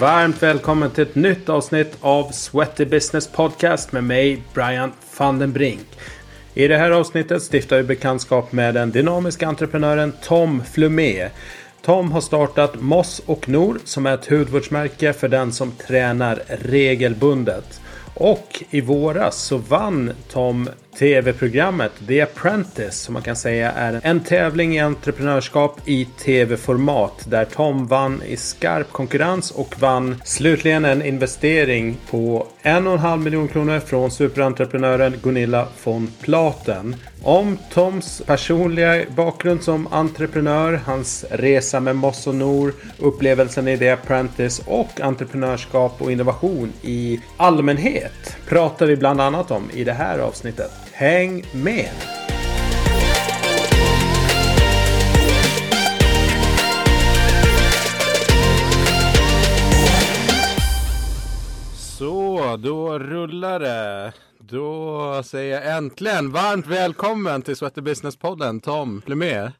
Varmt välkommen till ett nytt avsnitt av Sweaty Business Podcast med mig Brian van den Brink. I det här avsnittet stiftar vi bekantskap med den dynamiska entreprenören Tom Flumé. Tom har startat Moss och Nor som är ett hudvårdsmärke för den som tränar regelbundet. Och i våras så vann Tom tv-programmet The Apprentice som man kan säga är en tävling i entreprenörskap i tv-format där Tom vann i skarp konkurrens och vann slutligen en investering på en och en halv miljon kronor från superentreprenören Gunilla von Platen. Om Toms personliga bakgrund som entreprenör, hans resa med Moss och Nor, upplevelsen i The Apprentice och entreprenörskap och innovation i allmänhet pratar vi bland annat om i det här avsnittet. Häng med! Så, då rullar det. Då säger jag äntligen varmt välkommen till Sweater Business-podden Tom Plumé.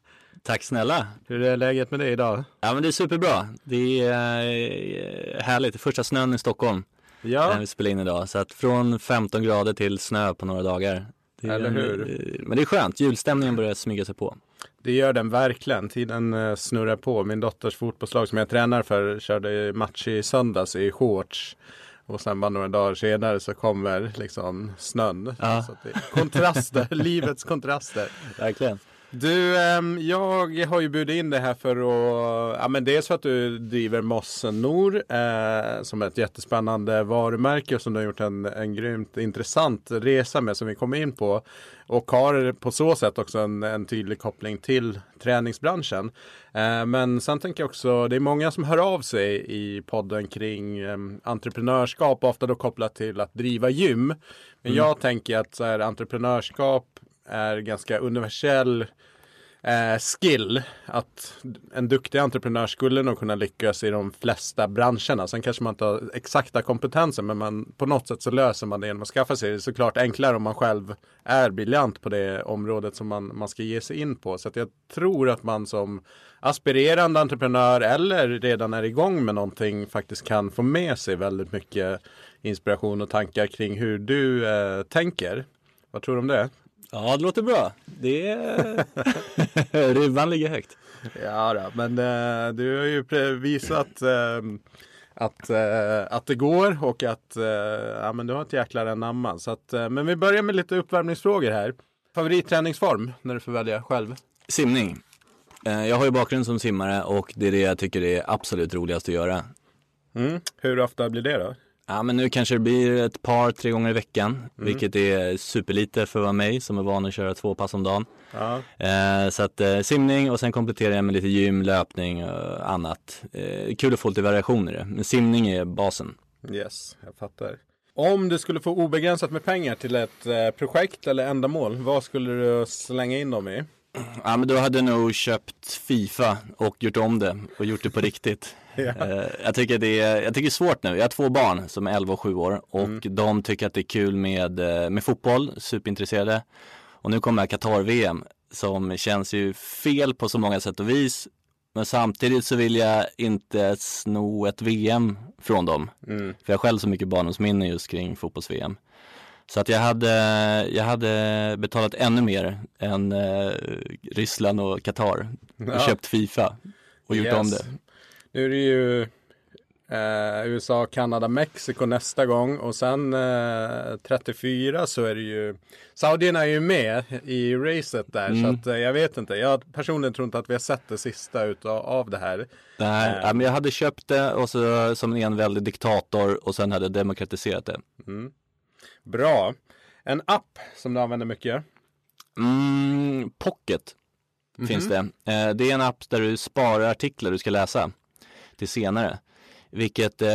Tack snälla. Hur är läget med dig idag? Ja men det är superbra. Det är eh, härligt. Första snön i Stockholm. Ja. vi spelar in idag. Så att från 15 grader till snö på några dagar. Eller en- hur? eh, Men det är skönt. Julstämningen börjar smyga sig på. Det gör den verkligen. Tiden eh, snurrar på. Min dotters fotbollslag som jag tränar för körde match i söndags i shorts. Och sen bara några dagar senare så kommer liksom snön. Ja. Så det kontraster, livets kontraster. Verkligen. Du, ehm, jag har ju bjudit in dig här för att, ja men dels för att du driver Mossen Nor eh, som är ett jättespännande varumärke och som du har gjort en, en grymt intressant resa med som vi kommer in på. Och har på så sätt också en, en tydlig koppling till träningsbranschen. Eh, men sen tänker jag också, det är många som hör av sig i podden kring eh, entreprenörskap, ofta då kopplat till att driva gym. Men jag tänker att så här, entreprenörskap är ganska universell eh, skill. Att en duktig entreprenör skulle nog kunna lyckas i de flesta branscherna. Sen kanske man inte har exakta kompetenser men man, på något sätt så löser man det genom att skaffa sig det. Är såklart enklare om man själv är briljant på det området som man, man ska ge sig in på. Så att jag tror att man som aspirerande entreprenör eller redan är igång med någonting faktiskt kan få med sig väldigt mycket inspiration och tankar kring hur du eh, tänker. Vad tror du om det? Ja, det låter bra. Det är... Ribban ligger högt. Ja, då, men eh, du har ju visat eh, att, eh, att det går och att eh, ja, men du har ett jäklar anamma. Så att, eh, men vi börjar med lite uppvärmningsfrågor här. Favoritträningsform när du får välja själv? Simning. Eh, Jag har ju bakgrund som simmare och det är det jag tycker är absolut roligast att göra. Mm. Hur ofta blir det då? Ja, men nu kanske det blir ett par, tre gånger i veckan, Mm. vilket är superlite för mig som är van att köra två pass om dagen. Ja. Eh, så att eh, simning och sen kompletterar jag med lite gym, löpning och annat. Eh, kul att få lite variation i det, men simning är basen. Yes, jag fattar. Om du skulle få obegränsat med pengar till ett eh, projekt eller ändamål, vad skulle du slänga in dem i? Ja, men då hade jag nog köpt Fifa och gjort om det och gjort det på riktigt. Ja. Eh, jag, tycker det är, jag tycker det är svårt nu. Jag har två barn som är 11 och 7 år och Mm. de tycker att det är kul med, eh, med fotboll, superintresserade. Och nu kommer Qatar-VM som känns ju fel på så många sätt och vis. Men samtidigt så vill jag inte sno ett VM från dem. Mm. För jag har själv så mycket barndomsminne just kring fotbolls-VM. Så att jag hade, jag hade betalat ännu mer än eh, Ryssland och Qatar och Ja. köpt Fifa och gjort Yes. om det. Nu är det ju eh, USA, Kanada, Mexiko nästa gång och sen eh, 34 så är det ju Saudierna är ju med i racet där så Mm. att eh, jag vet inte. Jag personligen tror inte att vi har sett det sista utav av det här. Nej, Eh. men jag hade köpt det och så som en enväldig diktator och sen hade jag demokratiserat det. Mm. Bra. En app som du använder mycket. Mm, Pocket Mhm. finns det. Eh, det är en app där du sparar artiklar du ska läsa till senare. Vilket eh,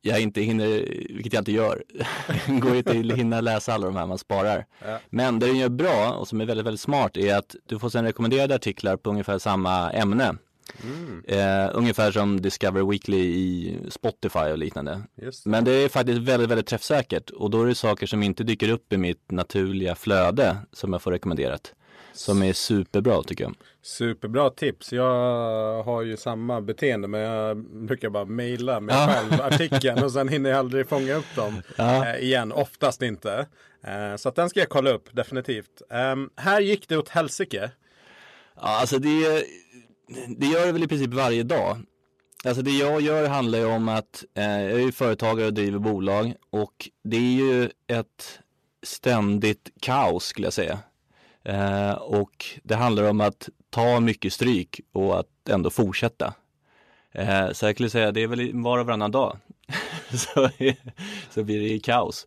jag inte hinner, vilket jag inte gör. Går inte att hinna läsa alla de här man sparar. Ja. Men det den gör bra och som är väldigt, väldigt smart är att du får sen rekommenderade artiklar på ungefär samma ämne. Mm. Eh, ungefär som Discover Weekly i Spotify och liknande. Det. Men det är faktiskt väldigt, väldigt träffsäkert och då är det saker som inte dyker upp i mitt naturliga flöde som jag får rekommenderat. Som är superbra tycker jag. Superbra tips. Jag har ju samma beteende men jag brukar bara mejla mig själv artikeln och sen hinner jag aldrig fånga upp dem eh, igen. Oftast inte. Eh, så att den ska jag kolla upp definitivt. Ehm, här gick det åt helsike. Ja, alltså det, det gör det väl i princip varje dag. Alltså det jag gör handlar ju om att eh, jag är ju företagare och driver bolag och det är ju ett ständigt kaos skulle jag säga. Eh, och det handlar om att ta mycket stryk och att ändå fortsätta. Eh, så jag skulle säga det är väl var och varannan dag så, så blir det kaos.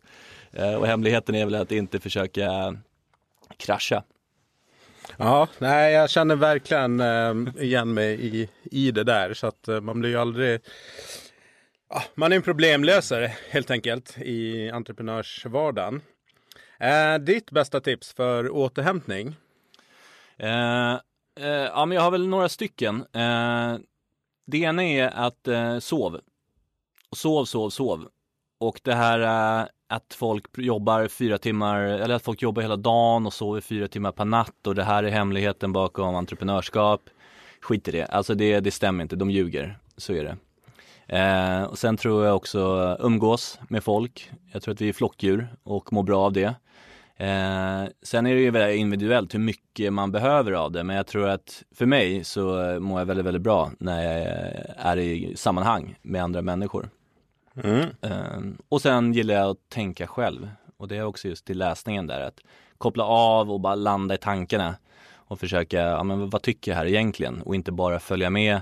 Eh, och hemligheten är väl att inte försöka krascha. Ja, nej, jag känner verkligen eh, igen mig i, i det där. Så att eh, man blir ju aldrig... Man är en problemlösare helt enkelt i entreprenörsvardagen. Eh, ditt bästa tips för återhämtning? Eh, eh, ja, men jag har väl några stycken. Eh, det ena är att eh, sov. Sov, sov, sov. Och det här eh, att folk jobbar fyra timmar, eller att folk jobbar hela dagen och sover fyra timmar per natt och det här är hemligheten bakom entreprenörskap. Skit i det, alltså det, det stämmer inte, de ljuger. Så är det. Eh, och sen tror jag också umgås med folk. Jag tror att vi är flockdjur och mår bra av det. Eh, sen är det ju väldigt individuellt hur mycket man behöver av det, men jag tror att för mig så eh, mår jag väldigt, väldigt bra när jag är i sammanhang med andra människor. Mm. Eh, och sen gillar jag att tänka själv och det är också just till läsningen där att koppla av och bara landa i tankarna och försöka, ja men vad tycker jag här egentligen och inte bara följa med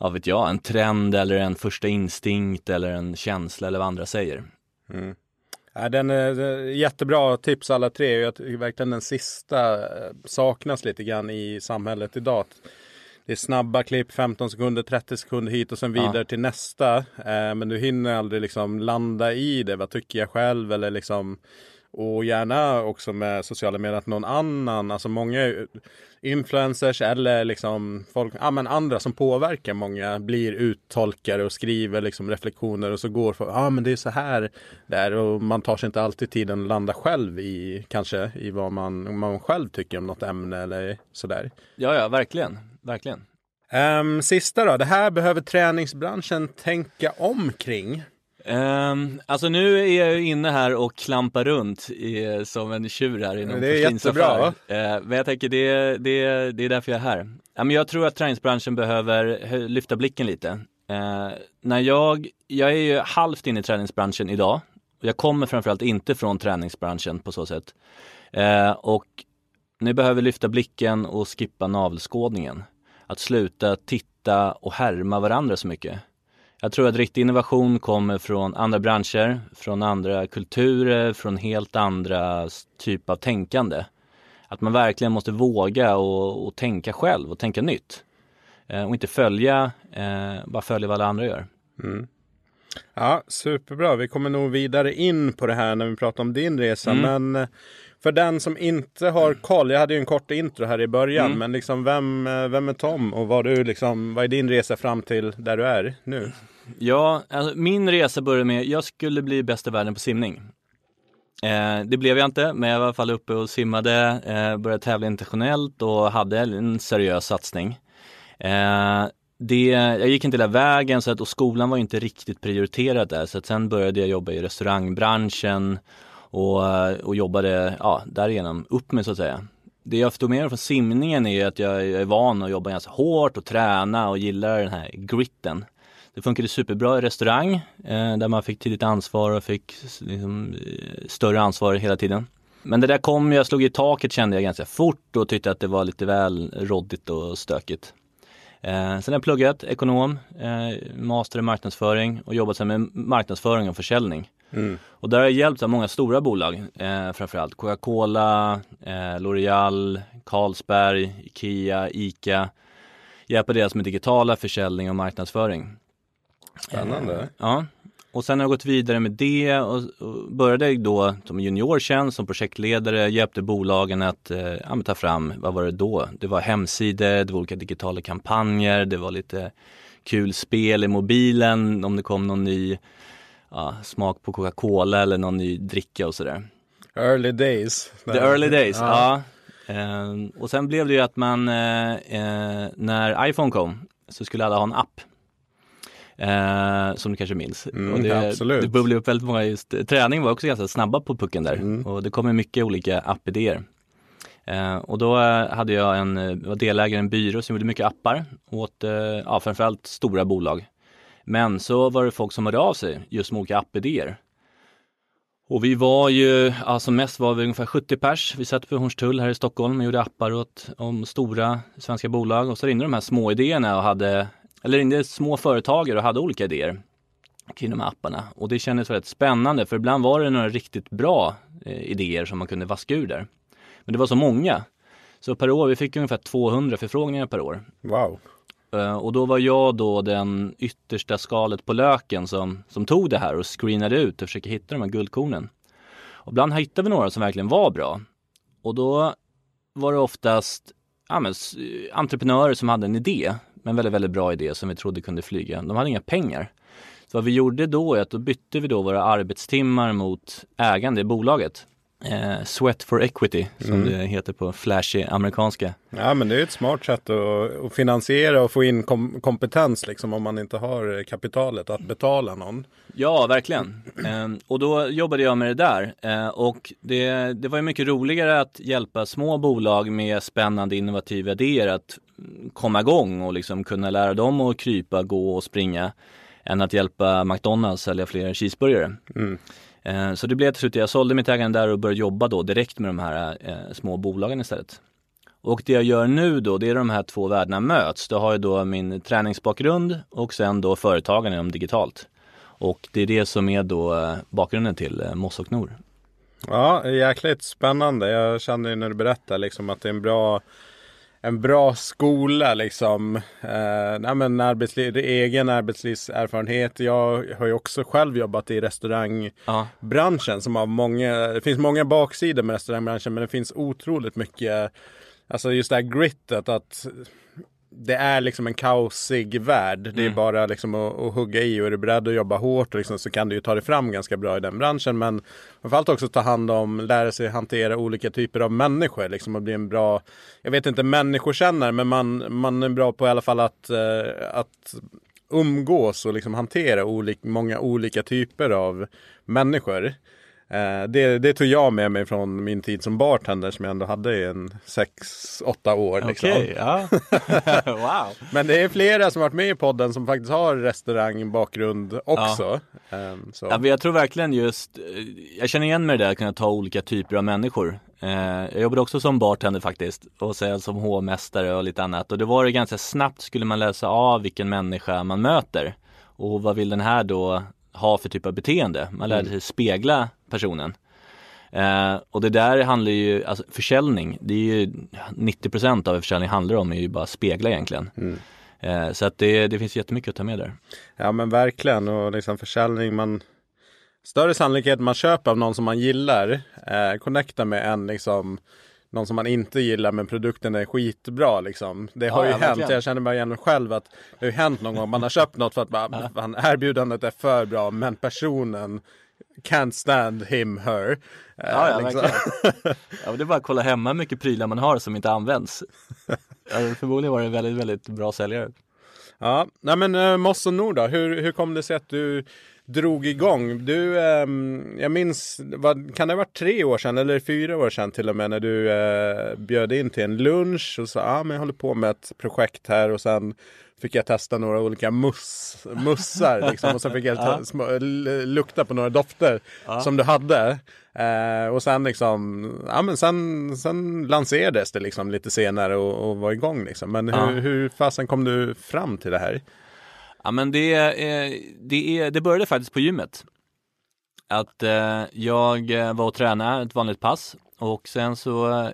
ja vet jag, en trend eller en första instinkt eller en känsla eller vad andra säger. Mm. Ja, den är jättebra tips alla tre. Jag tycker verkligen den sista eh, saknas lite grann i samhället idag. Det är snabba klipp, 15 sekunder, 30 sekunder hit och sen Ja. vidare till nästa. Eh, men du hinner aldrig liksom landa i det. Vad tycker jag själv? Eller liksom, och gärna också med sociala medier att någon annan, alltså många influencers eller liksom folk, ja men andra som påverkar många blir uttolkare och skriver liksom reflektioner och så går för, ja men det är så här där och man tar sig inte alltid tiden att landa själv i kanske i vad man, man själv tycker om något ämne eller sådär. Ja, ja, verkligen, verkligen. Um, sista då, det här behöver träningsbranschen tänka om kring. Um, alltså nu är jag ju inne här och klampar runt i, som en tjur här inom Det är porslinsaffär. Uh, men jag tänker det, det, det är därför jag är här. Ja, men jag tror att träningsbranschen behöver hö- lyfta blicken lite. Uh, när jag, jag är ju halvt inne i träningsbranschen idag. Jag kommer framförallt inte från träningsbranschen på så sätt. Uh, och ni behöver lyfta blicken och skippa navelskådningen. Att sluta titta och härma varandra så mycket. Jag tror att riktig innovation kommer från andra branscher, från andra kulturer, från helt andra typ av tänkande. Att man verkligen måste våga och, och tänka själv och tänka nytt. Eh, och inte följa, eh, bara följa vad alla andra gör. Mm. Ja, superbra. Vi kommer nog vidare in på det här när vi pratar om din resa. Mm. Men eh, för den som inte har koll, jag hade ju en kort intro här i början. Mm. Men liksom vem, eh, vem är Tom och vad, du liksom, vad är din resa fram till där du är nu? Ja, alltså, min resa började med, jag skulle bli bäst i världen på simning. Eh, det blev jag inte, men jag var i alla fall uppe och simmade, eh, började tävla internationellt och hade en seriös satsning. Eh, det, jag gick inte hela vägen så att, och skolan var inte riktigt prioriterad där så att sen började jag jobba i restaurangbranschen och, och jobbade ja, därigenom upp mig så att säga. Det jag förstod mer från simningen är att jag är van att jobba ganska hårt och träna och gillar den här gritten. Det funkade superbra i restaurang eh, där man fick tidigt ansvar och fick liksom, eh, större ansvar hela tiden. Men det där kom, jag slog i taket kände jag ganska fort och tyckte att det var lite väl råddigt och stökigt. Eh, sen har jag pluggat ekonom, eh, master i marknadsföring och jobbat sen med marknadsföring och försäljning. Mm. Och där har jag hjälpt många stora bolag, eh, framförallt Coca-Cola, eh, L'Oreal, Carlsberg, Ikea, Ica. Hjälpa deras med digitala försäljning och marknadsföring. Spännande. Eh, ja. Och sen har jag gått vidare med det och, och började då som juniortjänst, som projektledare, hjälpte bolagen att eh, ta fram, vad var det då? Det var hemsidor, det var olika digitala kampanjer, det var lite kul spel i mobilen om det kom någon ny ja, smak på Coca-Cola eller någon ny dricka och sådär. Early days. The early days, ja. Eh, och sen blev det ju att man, eh, eh, när iPhone kom så skulle alla ha en app. Eh, som du kanske minns. Mm, det, absolut. det bubblade upp väldigt många just, träning var också ganska snabba på pucken där Mm. och det kom ju mycket olika appidéer. Eh, och då eh, hade jag en, eh, var delägare i en byrå som gjorde mycket appar åt, eh, ja framförallt stora bolag. Men så var det folk som hörde av sig just med olika appidéer. Och vi var ju, alltså mest var vi ungefär 70 pers. Vi satt på Hornstull här i Stockholm och gjorde appar åt om stora svenska bolag och så ringde de här små idéerna och hade, eller ringde små företagare och hade olika idéer kring de här apparna. Och det kändes väldigt spännande för ibland var det några riktigt bra eh, idéer som man kunde vaska ur där. Men det var så många. Så per år, vi fick ungefär 200 förfrågningar per år. Wow. Eh, Och då var jag då den yttersta skalet på löken som, som tog det här och screenade ut och försökte hitta de här guldkornen. Och ibland hittade vi några som verkligen var bra. Och då var det oftast ja, men, s- entreprenörer som hade en idé, en väldigt, väldigt bra idé som vi trodde kunde flyga. De hade inga pengar. Så vad vi gjorde då är att då bytte vi då våra arbetstimmar mot ägande i bolaget. Eh, sweat for equity som Mm. det heter på flashy amerikanska. Ja men det är ett smart sätt att, att finansiera och få in kom, kompetens liksom om man inte har kapitalet att betala någon. Ja, verkligen. Ehm, och då jobbade jag med det där. Ehm, och det, det var ju mycket roligare att hjälpa små bolag med spännande innovativa idéer att komma igång och liksom kunna lära dem att krypa, gå och springa än att hjälpa McDonalds sälja fler cheeseburgare. Mm. Ehm, så det blev till slut, jag sålde mitt ägande där och började jobba då direkt med de här eh, små bolagen istället. Och det jag gör nu då, det är de här två världarna möts. Då har jag då min träningsbakgrund och sen då företagande om digitalt. Och det är det som är då eh, bakgrunden till eh, Moss och Nor. Ja, jäkligt spännande. Jag känner ju när du berättar liksom att det är en bra en bra skola liksom. Eh, nej, men arbetsliv, egen arbetslivserfarenhet. Jag har ju också själv jobbat i restaurangbranschen som har många, det finns många baksidor med restaurangbranschen men det finns otroligt mycket, alltså just det här grittet att det är liksom en kaosig värld. Det är Mm. bara liksom att, att hugga i och är du beredd att jobba hårt och liksom, så kan du ju ta dig fram ganska bra i den branschen. Men framförallt också ta hand om, lära sig hantera olika typer av människor. Liksom och bli en bra, jag vet inte människokännare, men man, man är bra på i alla fall att, eh, att umgås och liksom hantera olik, många olika typer av människor. Eh, det, det tog jag med mig från min tid som bartender som jag ändå hade i en sex, åtta år. Liksom. okej, ja. wow. Men det är flera som varit med i podden som faktiskt har restaurangbakgrund också. Ehm, så. Ja, jag tror verkligen just, eh, jag känner igen mig i det där att kunna ta olika typer av människor. Eh, jag jobbade också som bartender faktiskt och sen som hovmästare och lite annat och det var det ganska snabbt skulle man läsa av vilken människa man möter och vad vill den här då ha för typ av beteende. Man lärde sig spegla personen. Eh, och det där handlar ju, alltså försäljning, det är ju 90% av vad försäljning handlar om är ju bara spegla egentligen. Mm. Eh, så att det, det finns jättemycket att ta med där. Ja men verkligen och liksom försäljning man Större sannolikhet man köper av någon som man gillar eh, Connecta med en liksom Någon som man inte gillar men produkten är skitbra liksom. Det har Ja, ju ja, hänt, jag känner bara igen mig själv att Det har ju hänt någon gång, man har köpt något för att bara, fan, erbjudandet är för bra men personen Can't stand him, her. Eh, Ja, ja liksom. Ja, det är bara att kolla hemma hur mycket prylar man har som inte används. Ja, förmodligen var det en väldigt, väldigt bra säljare. Ja, nej men uh, Moss och Nord då, hur, hur kom det sig att du drog igång? Du, ehm, jag minns, vad, kan det ha varit tre år sedan eller fyra år sedan till och med när du eh, bjöd in till en lunch och sa ja ah, men jag håller på med ett projekt här och sen fick jag testa några olika mus, mussar liksom, och sen fick jag ta, små, lukta på några dofter som du hade. Eh, och sen liksom, ja men sen, sen lanserades det liksom lite senare och, och var igång liksom. Men Ja. hur, hur fasen kom du fram till det här? Ja men det, är, det, är, det började faktiskt på gymmet. Att eh, jag eh, var och tränade ett vanligt pass och sen så eh,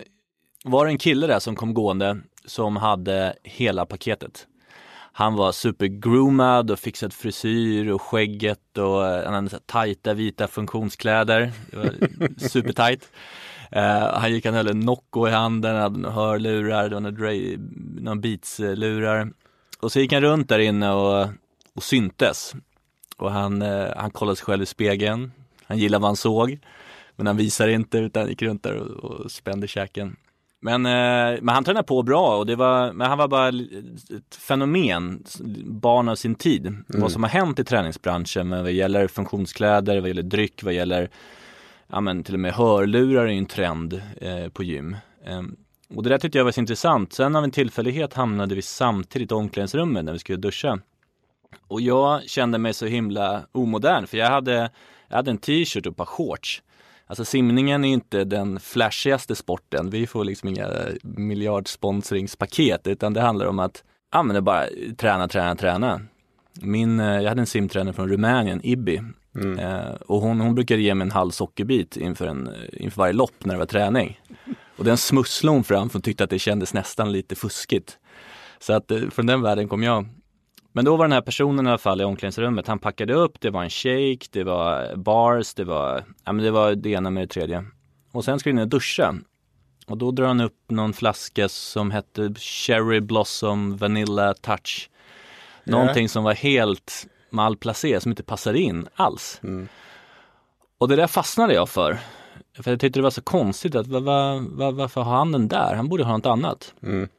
var det en kille där som kom gående som hade hela paketet. Han var supergroomad och fixat frisyr och skägget och eh, han hade så tajta vita funktionskläder. Det var supertajt. Eh, han gick, han höll en Nocco i handen, hade några hörlurar, det var några, Beats-lurar. Och så gick han runt där inne och, och syntes. Och han, eh, han kollade sig själv i spegeln. Han gillade vad han såg. Men han visade inte utan gick runt där och, och spände käken. Men, eh, men han tränade på bra och det var, men han var bara ett fenomen, barn av sin tid. Mm. Vad som har hänt i träningsbranschen vad gäller funktionskläder, vad gäller dryck, vad gäller ja, men till och med hörlurar är ju en trend eh, på gym. Eh, och det där tyckte jag var så intressant. Sen av en tillfällighet hamnade vi samtidigt i omklädningsrummet när vi skulle duscha. Och jag kände mig så himla omodern för jag hade, jag hade en t-shirt och ett par shorts. Alltså simningen är inte den flashigaste sporten. Vi får liksom inga miljardsponsringspaket utan det handlar om att ja, men det bara träna, träna, träna. Min, eh, jag hade en simtränare från Rumänien, Ibbi. Mm. Eh, och hon, hon brukade ge mig en halv sockerbit inför, en, inför varje lopp när det var träning. Och den smusslade hon fram för hon tyckte att det kändes nästan lite fuskigt. Så att eh, från den världen kom jag. Men då var den här personen i alla fall i omklädningsrummet, han packade upp, det var en shake, det var bars, det var, ja men det var det ena med det tredje. Och sen skulle jag in duscha. Och då drar han upp någon flaska som hette Cherry Blossom Vanilla Touch. Någonting yeah. som var helt malplacerat, som inte passade in alls. Mm. Och det där fastnade jag för. För jag tyckte det var så konstigt att var, var, var, varför har han den där? Han borde ha något annat. Mm.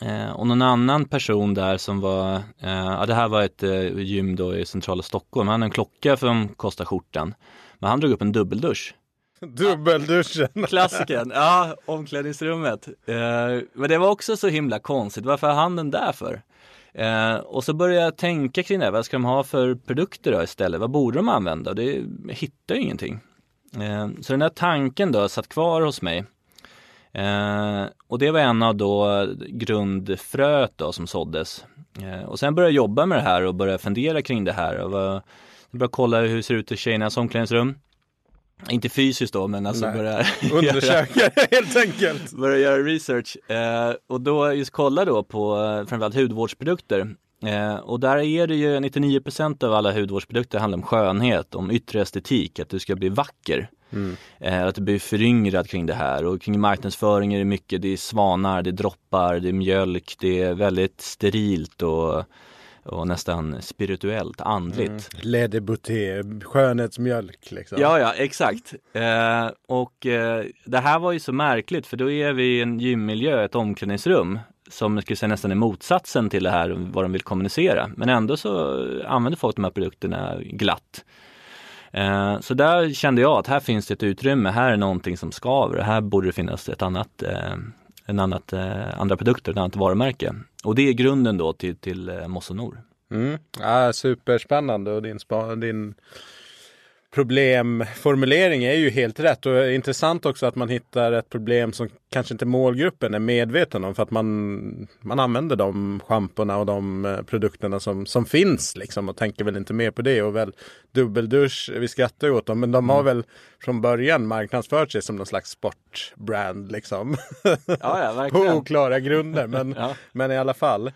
Eh, och någon annan person där som var, eh, ja det här var ett eh, gym då i centrala Stockholm, han hade en klocka som kostade skjortan. Men han drog upp en dubbeldusch. Dubbelduschen! Klassiken, ja, omklädningsrummet. Eh, men det var också så himla konstigt, varför har han den där för? Eh, och så började jag tänka kring det, vad ska de ha för produkter då istället? Vad borde de använda? Och det jag hittade ingenting. Eh, så den där tanken då satt kvar hos mig. Eh, och det var en av då grundfröet då som såddes. Eh, och sen började jag jobba med det här och började fundera kring det här. Och var, började kolla hur det ser ut i tjejernas omklädningsrum. Inte fysiskt då, men alltså börja Undersöka helt enkelt. Börja göra research. Eh, och då just kolla då på eh, framförallt hudvårdsprodukter. Eh, och där är det ju 99 av alla hudvårdsprodukter handlar om skönhet, om yttre estetik, att du ska bli vacker. Mm. Eh, att du blir föryngrad kring det här och kring marknadsföring är det mycket, det är svanar, det är droppar, det är mjölk, det är väldigt sterilt och och nästan spirituellt, andligt. Mm. Lede Bouté, skönhetsmjölk liksom. Ja, ja, exakt. Eh, och eh, det här var ju så märkligt för då är vi i en gymmiljö, ett omklädningsrum som skulle säga nästan är motsatsen till det här vad de vill kommunicera. Men ändå så använder folk de här produkterna glatt. Eh, så där kände jag att här finns det ett utrymme, här är någonting som skaver, här borde det finnas ett annat, eh, en annat, eh, andra produkter, ett annat varumärke. Och det är grunden då till, till eh, Mosse Mm. Ja, superspännande och din, din problemformulering är ju helt rätt och intressant också att man hittar ett problem som kanske inte målgruppen är medveten om för att man, man använder de schamporna och de eh, produkterna som, som finns liksom och tänker väl inte mer på det och väl dubbeldusch, vi skrattar ju åt dem men de har mm. väl från början marknadsfört sig som någon slags sportbrand liksom. Ja, ja, på oklara grunder men, ja. men i alla fall.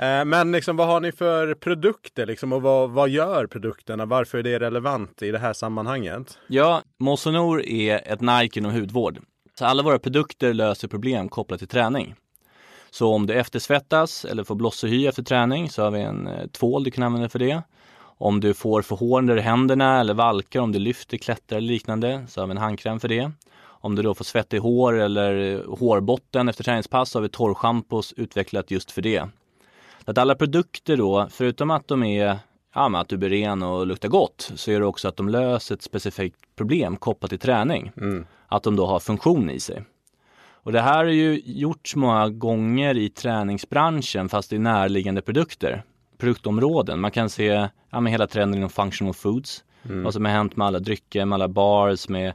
Eh, men liksom, vad har ni för produkter liksom, och vad, vad gör produkterna? Varför är det relevant i det här sammanhanget? Ja, Mosonor är ett Nike inom hudvård. Så alla våra produkter löser problem kopplat till träning. Så om du eftersvettas eller får blosshy efter träning så har vi en eh, tvål du kan använda för det. Om du får förhårningar i händerna eller valkar, om du lyfter, klättrar eller liknande så har vi en handkräm för det. Om du då får svett i hår eller eh, hårbotten efter träningspass så har vi torrschampos utvecklat just för det. Så att alla produkter då, förutom att de är ja, att du blir ren och luktar gott, så är det också att de löser ett specifikt problem kopplat till träning. Mm. Att de då har funktion i sig. Och det här har ju gjorts många gånger i träningsbranschen fast i närliggande produkter, produktområden. Man kan se ja, med hela trenden inom functional foods. Mm. Vad som har hänt med alla drycker, med alla bars, med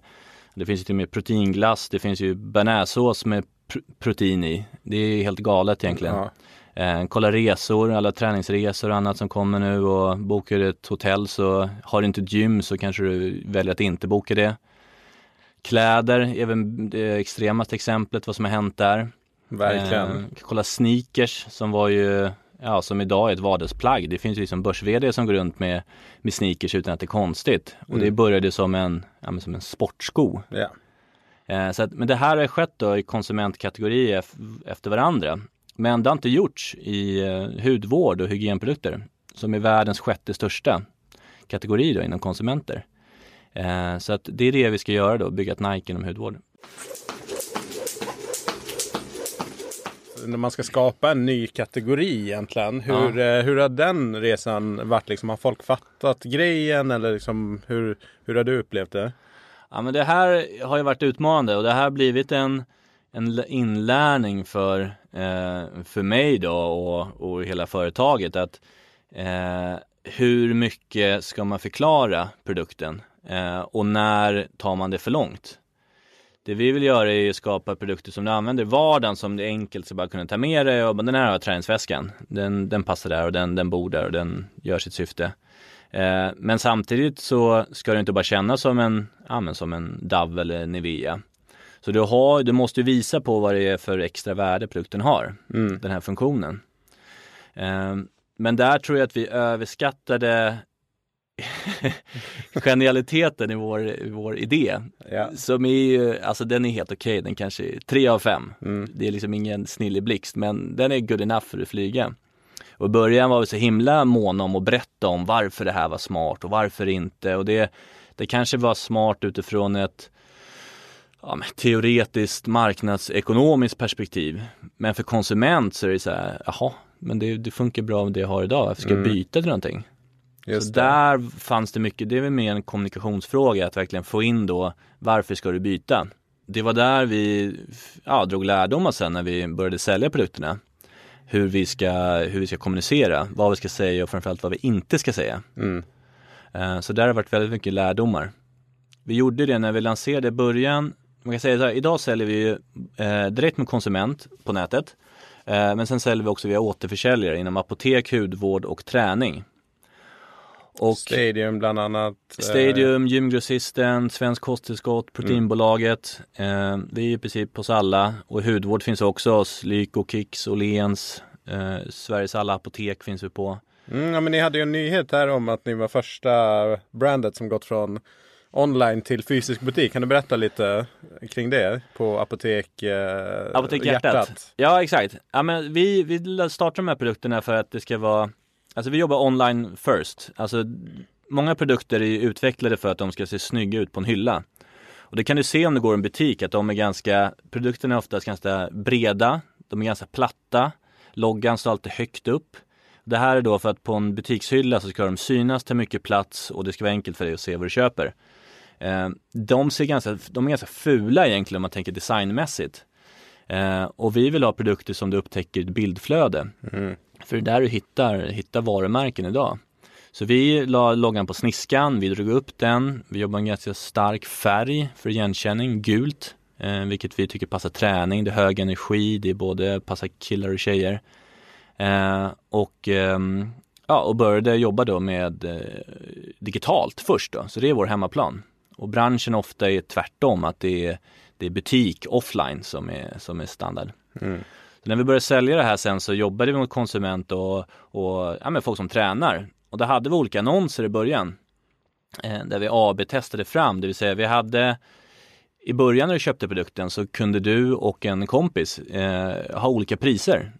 det finns ju till och med proteinglass, det finns ju bearnaisesås med pr protein i. Det är helt galet egentligen. Ja. Eh, kolla resor, alla träningsresor och annat som kommer nu och bokar du ett hotell så har du inte ett gym så kanske du väljer att inte boka det. Kläder är väl det extremaste exemplet vad som har hänt där. Verkligen. Eh, kolla sneakers som var ju, ja som idag är ett vardagsplagg. Det finns ju liksom börs som går runt med, med sneakers utan att det är konstigt. Och mm. det började som en, ja, som en sportsko. Ja. Eh, så att, men det här har skett då i konsumentkategorier efter varandra. Men det har inte gjorts i eh, hudvård och hygienprodukter som är världens sjätte största kategori då inom konsumenter. Eh, så att det är det vi ska göra då, bygga ett Nike inom hudvård. när man ska skapa en ny kategori egentligen. Hur, ja. hur har den resan varit? Liksom, har folk fattat grejen eller liksom, hur, hur har du upplevt det? Ja men det här har ju varit utmanande och det här har blivit en, en inlärning för, eh, Eh, för mig då och, och hela företaget att eh, hur mycket ska man förklara produkten eh, och när tar man det för långt? Det vi vill göra är att skapa produkter som du använder i vardagen som det är enkelt att bara kunna ta med dig och den här har träningsväskan. Den, den passar där och den, den bor där och den gör sitt syfte. Eh, men samtidigt så ska det inte bara kännas som en, ja, som en DAV eller Nivea. Så du, har, du måste visa på vad det är för extra värde produkten har, mm. den här funktionen. Eh, men där tror jag att vi överskattade genialiteten i vår, i vår idé. Ja. Som är ju, alltså den är helt okej, okay. den kanske är tre av fem. Mm. Det är liksom ingen snillig blixt men den är good enough för att flyga. Och i början var vi så himla måna om att berätta om varför det här var smart och varför inte. Och det, det kanske var smart utifrån ett ja, teoretiskt marknadsekonomiskt perspektiv. Men för konsument så är det så här, jaha, men det, det funkar bra med det jag har idag, varför ska jag mm. byta till någonting? Just så det. där fanns det mycket, det är väl mer en kommunikationsfråga att verkligen få in då varför ska du byta? Det var där vi ja, drog lärdomar sen när vi började sälja produkterna. Hur vi, ska, hur vi ska kommunicera, vad vi ska säga och framförallt vad vi inte ska säga. Mm. Uh, så där har det varit väldigt mycket lärdomar. Vi gjorde det när vi lanserade i början. Man kan säga så här, idag säljer vi uh, direkt med konsument på nätet. Uh, men sen säljer vi också via återförsäljare inom apotek, hudvård och träning. Och Stadium bland annat. Eh, Stadium, Gymgrossisten, Svensk Kosttillskott, Proteinbolaget. Mm. Eh, det är i princip hos alla. Och hudvård finns också hos Lyko, Kicks, Åhléns. Eh, Sveriges alla apotek finns vi på. Mm, ja, men ni hade ju en nyhet här om att ni var första brandet som gått från online till fysisk butik. Kan du berätta lite kring det på Apotek, eh, Apotek Hjärtat? Hjärtat? Ja exakt. Ja, men vi, vi startar de här produkterna för att det ska vara Alltså vi jobbar online first. Alltså många produkter är utvecklade för att de ska se snygga ut på en hylla. Och det kan du se om du går i en butik att de är ganska, produkterna är oftast ganska breda, de är ganska platta, loggan står alltid högt upp. Det här är då för att på en butikshylla så ska de synas, ta mycket plats och det ska vara enkelt för dig att se vad du köper. Eh, de, ser ganska, de är ganska fula egentligen om man tänker designmässigt. Eh, och vi vill ha produkter som du upptäcker i ett bildflöde. Mm. För det är där du hittar, hittar varumärken idag. Så vi la loggan på sniskan, vi drog upp den, vi jobbar med ganska stark färg för igenkänning, gult, eh, vilket vi tycker passar träning, det är hög energi, det är både passar killar och tjejer. Eh, och, eh, ja, och började jobba då med eh, digitalt först då, så det är vår hemmaplan. Och branschen ofta är tvärtom, att det är, det är butik offline som är, som är standard. Mm. Så när vi började sälja det här sen så jobbade vi mot konsument och, och ja, men folk som tränar. Och då hade vi olika annonser i början. Eh, där vi AB-testade fram, det vill säga vi hade i början när du köpte produkten så kunde du och en kompis eh, ha olika priser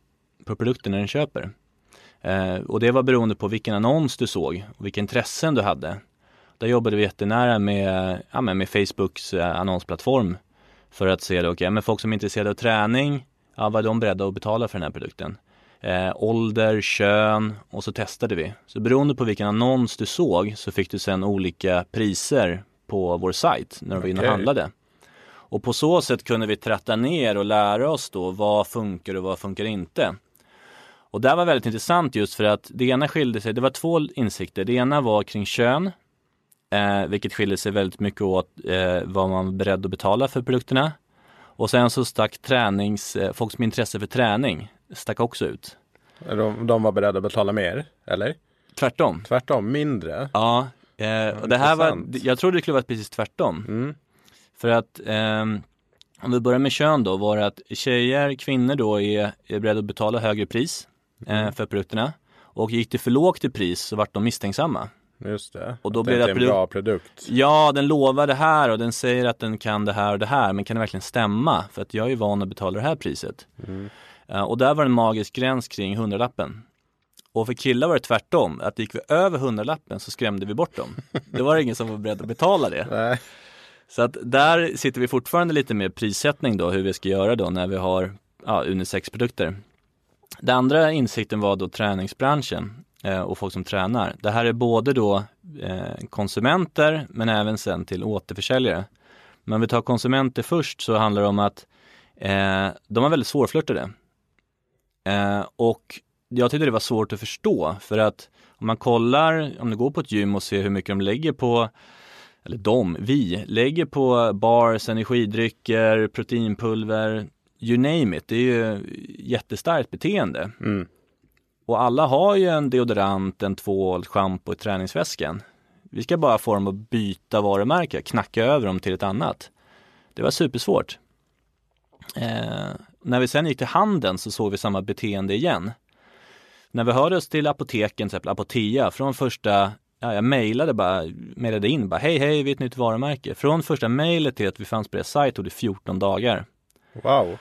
på produkten när den köper. Eh, och det var beroende på vilken annons du såg och vilka intressen du hade. Där jobbade vi jättenära med, ja, med Facebooks eh, annonsplattform för att se, okej, okay, men folk som är intresserade av träning ja, vad är de beredda att betala för den här produkten? Eh, ålder, kön och så testade vi. Så beroende på vilken annons du såg så fick du sen olika priser på vår sajt när du var inne och handlade. Och på så sätt kunde vi tratta ner och lära oss då vad funkar och vad funkar inte. Och det var väldigt intressant just för att det ena skilde sig, det var två insikter. Det ena var kring kön, eh, vilket skiljer sig väldigt mycket åt eh, vad man var beredd att betala för produkterna. Och sen så stack tränings, eh, folk som är intresse för träning stack också ut. De, de var beredda att betala mer, eller? Tvärtom. Tvärtom, mindre? Ja, eh, och det här var, jag tror det skulle vara precis tvärtom. Mm. För att eh, om vi börjar med kön då, var det att tjejer, kvinnor då är, är beredda att betala högre pris eh, mm. för produkterna. Och gick det för lågt i pris så vart de misstänksamma. Just det. Och då det är en bra produkt. Ja, den lovar det här och den säger att den kan det här och det här. Men kan det verkligen stämma? För att jag är van att betala det här priset. Mm. Uh, och där var det en magisk gräns kring hundralappen. Och för killar var det tvärtom. Att gick vi över hundralappen så skrämde vi bort dem. Det var ingen som var beredd att betala det. Så att där sitter vi fortfarande lite med prissättning då, hur vi ska göra då när vi har ja, unisex-produkter. Den andra insikten var då träningsbranschen eh, Eh, och folk som tränar. Det här är både då eh, konsumenter men även sen till återförsäljare. Men om vi tar konsumenter först så handlar det om att eh, de är väldigt svårflörtade. Och jag tyckte det var svårt att förstå för att om man kollar, om du går på ett gym och ser hur mycket de lägger på eller de, vi, lägger på bars, energidrycker, proteinpulver, you name it. Det är ju jättestarkt beteende. Mm. Och alla har ju en deodorant, en tvål, schampo i träningsväskan. Vi ska bara få dem att byta varumärke, knacka över dem till ett annat. Det var supersvårt. Eh, när vi sen gick till handeln så såg vi samma beteende igen. När vi hörde oss till apoteken, till exempel Apotea, från första ja, jag mejlade bara, mejlade in bara, hej hej, vi är ett nytt varumärke. Från första mejlet till att vi fanns på deras sajt tog det 14 dagar. Wow.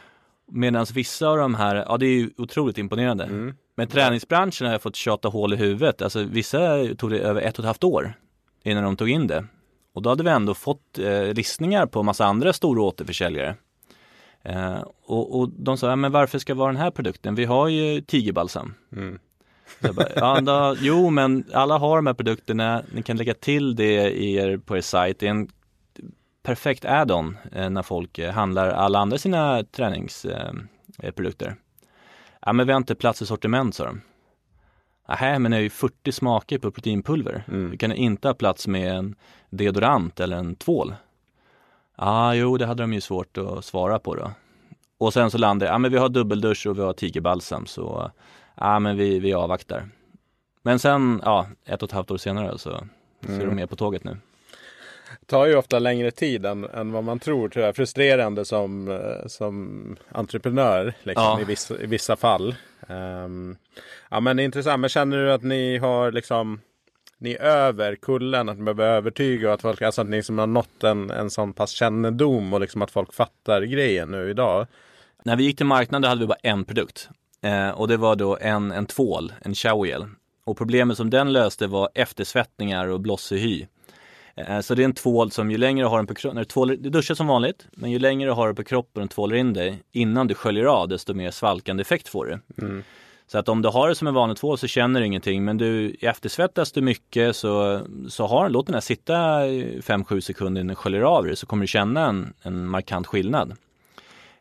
Medan vissa av de här, ja det är ju otroligt imponerande. Mm. Men träningsbranschen har jag fått tjata hål i huvudet. Alltså vissa tog det över ett och ett halvt år innan de tog in det. Och då hade vi ändå fått eh, listningar på massa andra stora återförsäljare. Eh, och, och de sa, ja, men varför ska vi ha den här produkten? Vi har ju tigerbalsam. Mm. Bara, ja, då, jo, men alla har de här produkterna. Ni kan lägga till det i er, på er sajt. Det är en perfekt add-on eh, när folk eh, handlar alla andra sina träningsprodukter. Ja, men vi har inte plats i sortiment, sa de. Nej, men det är ju 40 smaker på proteinpulver. Mm. Vi kan inte ha plats med en deodorant eller en tvål. Ja, ah, jo, det hade de ju svårt att svara på då. Och sen så landade ja men vi har dubbeldusch och vi har tigerbalsam så ja men vi, vi avvaktar. Men sen, ja, ett och ett halvt år senare så, så är de med på tåget nu. Tar ju ofta längre tid än, än vad man tror. Jag. Frustrerande som, eh, som entreprenör liksom, Ja. i, vissa, i vissa fall. Ehm, ja men intressant. Men känner du att ni har liksom ni är över kullen, att ni behöver övertyga och att folk, alltså att ni liksom har nått en, en sån pass kännedom och liksom att folk fattar grejen nu idag. När vi gick till marknaden hade vi bara en produkt eh, och det var då en, en tvål, en showergel. Och problemet som den löste var eftersvettningar och blossig hy. Eh, så det är en tvål som ju längre du har den på kroppen, när du, tvålar, du duschar som vanligt, men ju längre du har den på kroppen och tvålar in dig innan du sköljer av desto mer svalkande effekt får du. Mm. Så att om du har det som en vanlig tvål så känner du ingenting men du eftersvettas du mycket så, så har, låt den här sitta 5-7 sekunder innan du sköljer av det så kommer du känna en, en markant skillnad.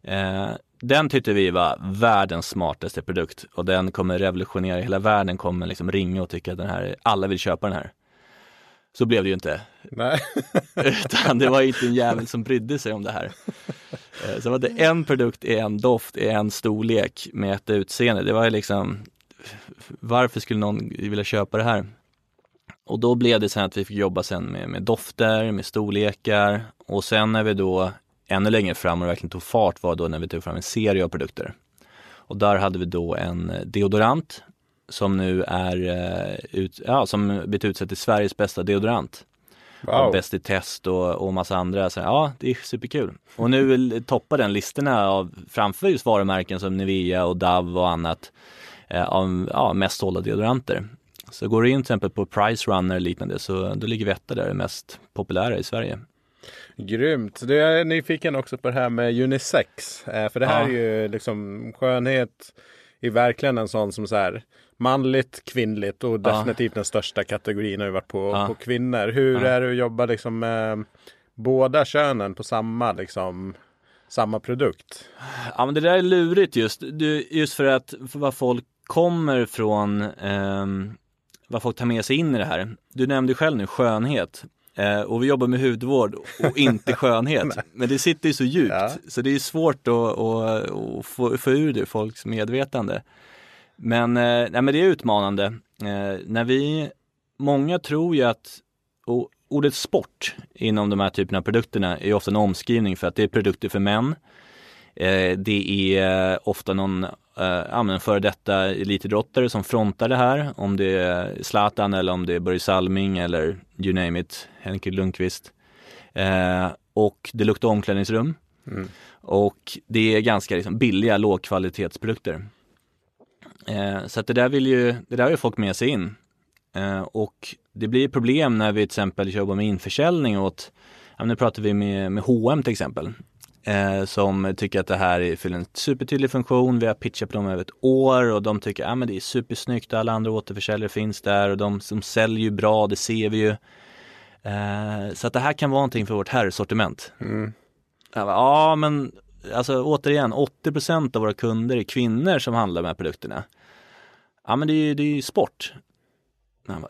Eh, den tyckte vi var världens smartaste produkt och den kommer revolutionera hela världen, kommer liksom ringa och tycka att den här, alla vill köpa den här. Så blev det ju inte. Nej. Utan det var inte en jävel som brydde sig om det här. Eh, Så var det en produkt i en doft, i en storlek med ett utseende. Det var ju liksom, varför skulle någon vilja köpa det här? Och då blev det sen att vi fick jobba sen med, med dofter, med storlekar och sen när vi då ännu längre fram och verkligen tog fart var då när vi tog fram en serie av produkter. Och där hade vi då en deodorant som nu är eh, ut, ja, som blivit utsedd till Sveriges bästa deodorant. Wow. Bäst i test och, och massa andra. Så, ja, det är superkul. Och nu toppar den listorna av framför just varumärken som Nivea och Dove och annat eh, av ja, mest sålda deodoranter. Så går du in till exempel på Price Runner och liknande så då ligger vi etta där, det mest populära i Sverige. Grymt. Du jag är nyfiken också på det här med unisex. Eh, för det här Ja. är ju liksom skönhet är verkligen en sån som så här manligt, kvinnligt och definitivt den största kategorin har ju varit på, på kvinnor. Hur är det att jobba liksom med båda könen på samma liksom samma produkt? Ja men det där är lurigt just, du, just för att för vad folk kommer från, ehm, vad folk tar med sig in i det här. Du nämnde själv nu skönhet. Eh, och vi jobbar med hudvård och inte skönhet. men det sitter ju så djupt Ja. så det är svårt att, att, att få, få ur det folks medvetande. Men, eh, nej, men det är utmanande. Eh, när vi, många tror ju att ordet sport inom de här typerna av produkterna är ofta en omskrivning för att det är produkter för män. Eh, det är ofta någon eh, före detta elitidrottare som frontar det här. Om det är Zlatan eller om det är Börje Salming eller you name it, Henke Lundqvist. Och det luktar omklädningsrum. Mm. Och det är ganska liksom, billiga lågkvalitetsprodukter. Eh, så att det där vill ju, det där har ju folk med sig in. Eh, och det blir problem när vi till exempel jobbar med införsäljning åt, ja, nu pratar vi med, med H&M till exempel. eh, som tycker att det här fyller en supertydlig funktion. Vi har pitchat på dem över ett år och de tycker att ah, det är supersnyggt. Alla andra återförsäljare finns där och de som säljer ju bra, det ser vi ju. Eh, så att det här kan vara någonting för vårt herrsortiment. Mm. Ja, men alltså återigen, 80% av våra kunder är kvinnor som handlar med produkterna. Ja, men det är ju det är sport.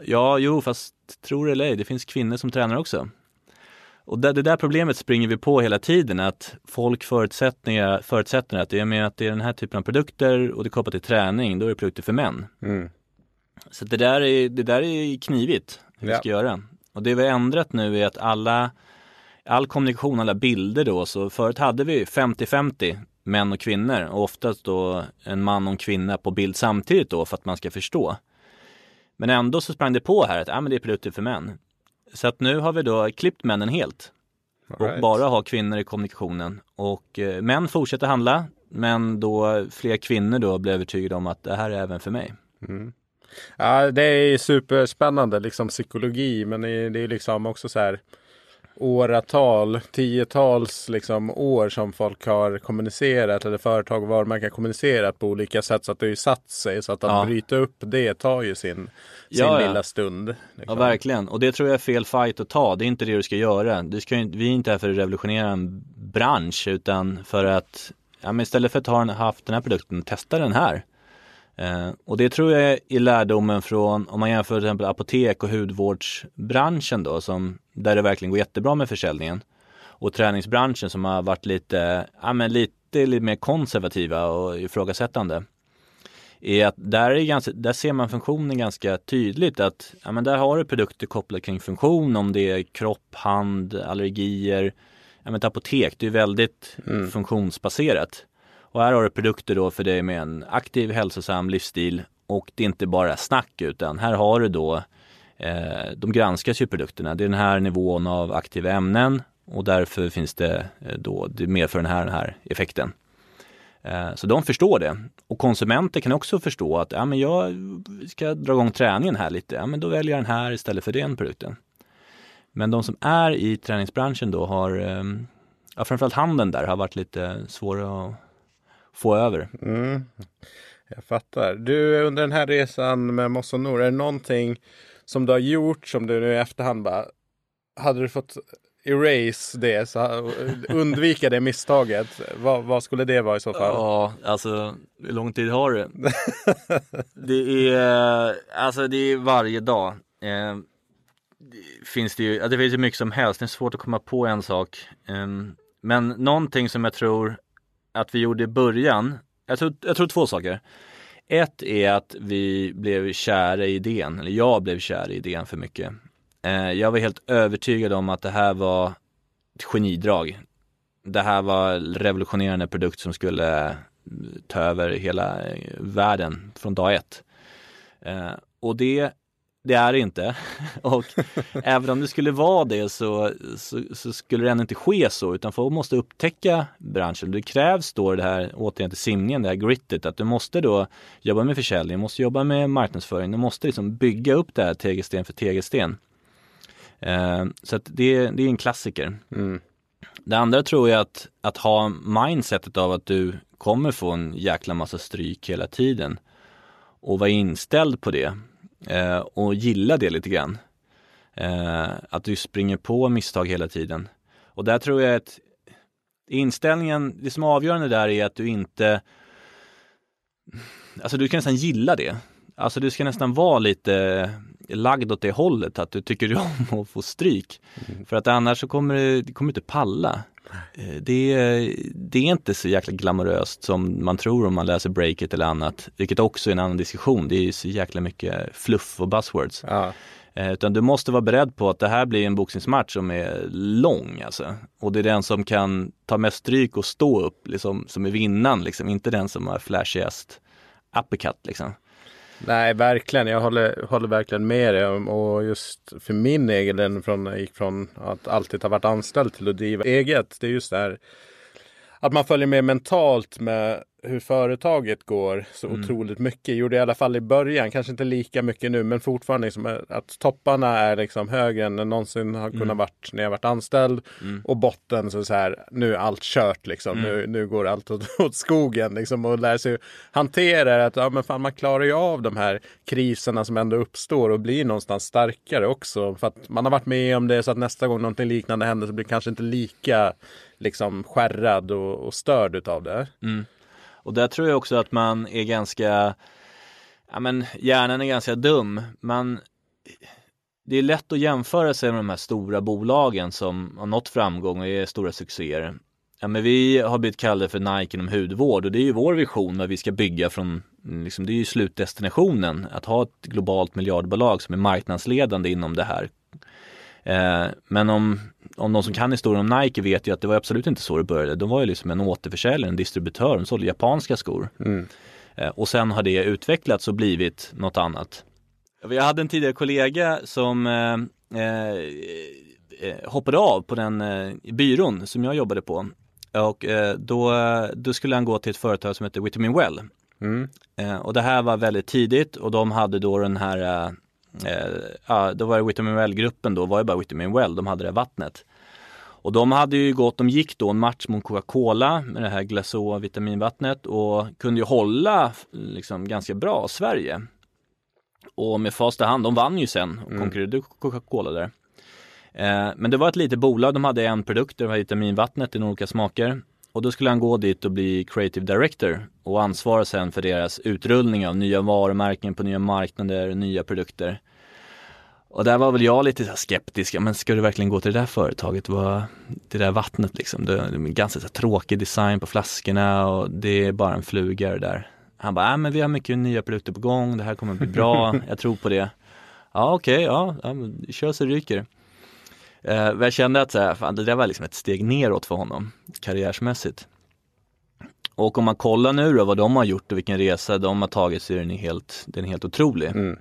Ja, jo, fast tror eller ej, det finns kvinnor som tränar också. Och det, det, där problemet springer vi på hela tiden, att folk förutsättningar, förutsätter att i och med att det är den här typen av produkter och det är kopplat till träning, då är det produkter för män. Mm. Så det där är, det där är knivigt hur ja. vi ska göra. Och det vi har ändrat nu är att alla, all kommunikation, alla bilder då, så förut hade vi 50-50 män och kvinnor och oftast då en man och en kvinna på bild samtidigt då för att man ska förstå. Men ändå så sprang det på här att ah, men det är produkter för män. Så att nu har vi då klippt männen helt. Right. Och bara ha kvinnor i kommunikationen. Och eh, män fortsätter handla, men då fler kvinnor då blir övertygade om att det här är även för mig. Mm. Ja, det är superspännande liksom psykologi, men det är liksom också så här åratal, tiotals liksom år som folk har kommunicerat eller företag och varumärken kommunicerat på olika sätt så att det har ju satt sig. Så att, att ja. bryta upp det tar ju sin, sin ja, lilla ja. stund. Liksom. Ja verkligen och det tror jag är fel fight att ta. Det är inte det du ska göra. Du ska, vi är inte här för att revolutionera en bransch utan för att ja, men istället för att ha haft den här produkten, testa den här. Eh, och det tror jag är lärdomen från, om man jämför till exempel apotek och hudvårdsbranschen då, som, där det verkligen går jättebra med försäljningen. Och träningsbranschen som har varit lite, ja men lite, lite mer konservativa och ifrågasättande. Är att där, är ganska, där ser man funktionen ganska tydligt att ja, men där har du produkter kopplade kring funktion om det är kropp, hand, allergier. Ja, men ett apotek, det är väldigt mm. funktionsbaserat. Och här har du produkter då för dig med en aktiv hälsosam livsstil och det är inte bara snack utan här har du då eh, de granskas ju produkterna. Det är den här nivån av aktiva ämnen och därför finns det eh, då, det medför den här, den här effekten. Eh, så de förstår det. Och konsumenter kan också förstå att ja, men jag ska dra igång träningen här lite. Ja, men då väljer jag den här istället för den produkten. Men de som är i träningsbranschen då har, eh, ja, framförallt handeln där har varit lite svåra att få över. Mm. Jag fattar. Du, under den här resan med Mossa Nor, är det någonting som du har gjort som du nu i efterhand bara, hade du fått erase det, så undvika det misstaget, vad, vad, skulle det vara i så fall? Ja, alltså hur lång tid har du? det är, alltså det är varje dag. Eh, det finns det ju, det finns ju mycket som helst, det är svårt att komma på en sak. Eh, men någonting som jag tror att vi gjorde i början, jag tror, jag tror två saker. Ett är att vi blev kära i idén, eller jag blev kär i idén för mycket. Eh, jag var helt övertygad om att det här var ett genidrag. Det här var revolutionerande produkt som skulle eh, ta över hela eh, världen från dag ett. Och det det är det inte. Och även om det skulle vara det så, så, så, skulle det ändå inte ske så utan folk måste upptäcka branschen. Det krävs då det här, återigen till simningen, det här grittet, att du måste då jobba med försäljning, måste jobba med marknadsföring, du måste liksom bygga upp det här tegelsten för tegelsten. Eh, så att det, det är en klassiker. Mm. Det andra tror jag att, att ha mindsetet av att du kommer få en jäkla massa stryk hela tiden och vara inställd på det eh, och gilla det lite grann. Eh, att du springer på misstag hela tiden. Och där tror jag att inställningen, det som är avgörande där är att du inte Alltså du kan nästan gilla det. Alltså du ska nästan vara lite lagd åt det hållet, att du tycker om att få stryk. Mm. För att annars så kommer du, du kommer inte palla. Eh, det, det, är inte så jäkla glamoröst som man tror om man läser breaket eller annat. Vilket också är en annan diskussion. Det är så jäkla mycket fluff och buzzwords. Ja. Eh, utan du måste vara beredd på att det här blir en boxningsmatch som är lång alltså. Och det är den som kan ta mest stryk och stå upp liksom, som är vinnaren liksom. Inte den som har flashigast uppercut liksom. Nej, verkligen. Jag håller, håller verkligen med dig. Och just för min egen del, från, jag gick från att alltid ha varit anställd till att driva eget. Det är just det här att man följer med mentalt med hur företaget går så Mm. otroligt mycket. Gjorde i alla fall i början, kanske inte lika mycket nu, men fortfarande liksom att topparna är liksom högre än det någonsin har kunnat Mm. varit när jag varit anställd. Mm. Och botten så, så här, nu är allt kört liksom. Mm. Nu, nu går allt åt, åt skogen liksom och lär sig hantera det. Att ja, men fan, man klarar ju av de här kriserna som ändå uppstår och blir någonstans starkare också. För att man har varit med om det så att nästa gång någonting liknande händer så blir kanske inte lika liksom skärrad och, och störd utav det. Mm. Och där tror jag också att man är ganska, ja men hjärnan är ganska dum. Man, det är lätt att jämföra sig med de här stora bolagen som har nått framgång och är stora succéer. Ja men vi har blivit kallade för Nike inom hudvård och det är ju vår vision vad vi ska bygga från, liksom, det är ju slutdestinationen, att ha ett globalt miljardbolag som är marknadsledande inom det här. Eh, men om, om någon som kan historien om Nike vet ju att det var absolut inte så det började. De var ju liksom en återförsäljare, en distributör, de sålde japanska skor. Mm. Eh, och sen har det utvecklats och blivit något annat. Jag hade en tidigare kollega som eh, eh, hoppade av på den eh, byrån som jag jobbade på. Och eh, då, då skulle han gå till ett företag som heter Vitamin Well. Mm. Eh, och det här var väldigt tidigt och de hade då den här, eh, då var det Vitamin Well-gruppen då, var ju bara Vitamin Well, de hade det vattnet. Och de hade ju gått, de gick då en match mot Coca-Cola med det här Glaceau vitaminvattnet och kunde ju hålla liksom ganska bra Sverige. Och med fasta hand, de vann ju sen och Mm. konkurrerade Coca-Cola där. Eh, men det var ett litet bolag, de hade en produkt, det var vitaminvattnet i olika smaker. Och då skulle han gå dit och bli creative director och ansvara sen för deras utrullning av nya varumärken på nya marknader, nya produkter. Och där var väl jag lite skeptisk, Ja, men ska du verkligen gå till det där företaget? Det där vattnet liksom, det, är ganska tråkig design på flaskorna och det är bara en fluga det där. Han bara, äh, men vi har mycket nya produkter på gång, det här kommer bli bra, jag tror på det. Ja okej, ja, ja men kör så ryker. Eh, men jag kände att så här, fan, det där var liksom ett steg neråt för honom karriärsmässigt. Och om man kollar nu då vad de har gjort och vilken resa de har tagit så är den helt, den är helt otrolig. Mm.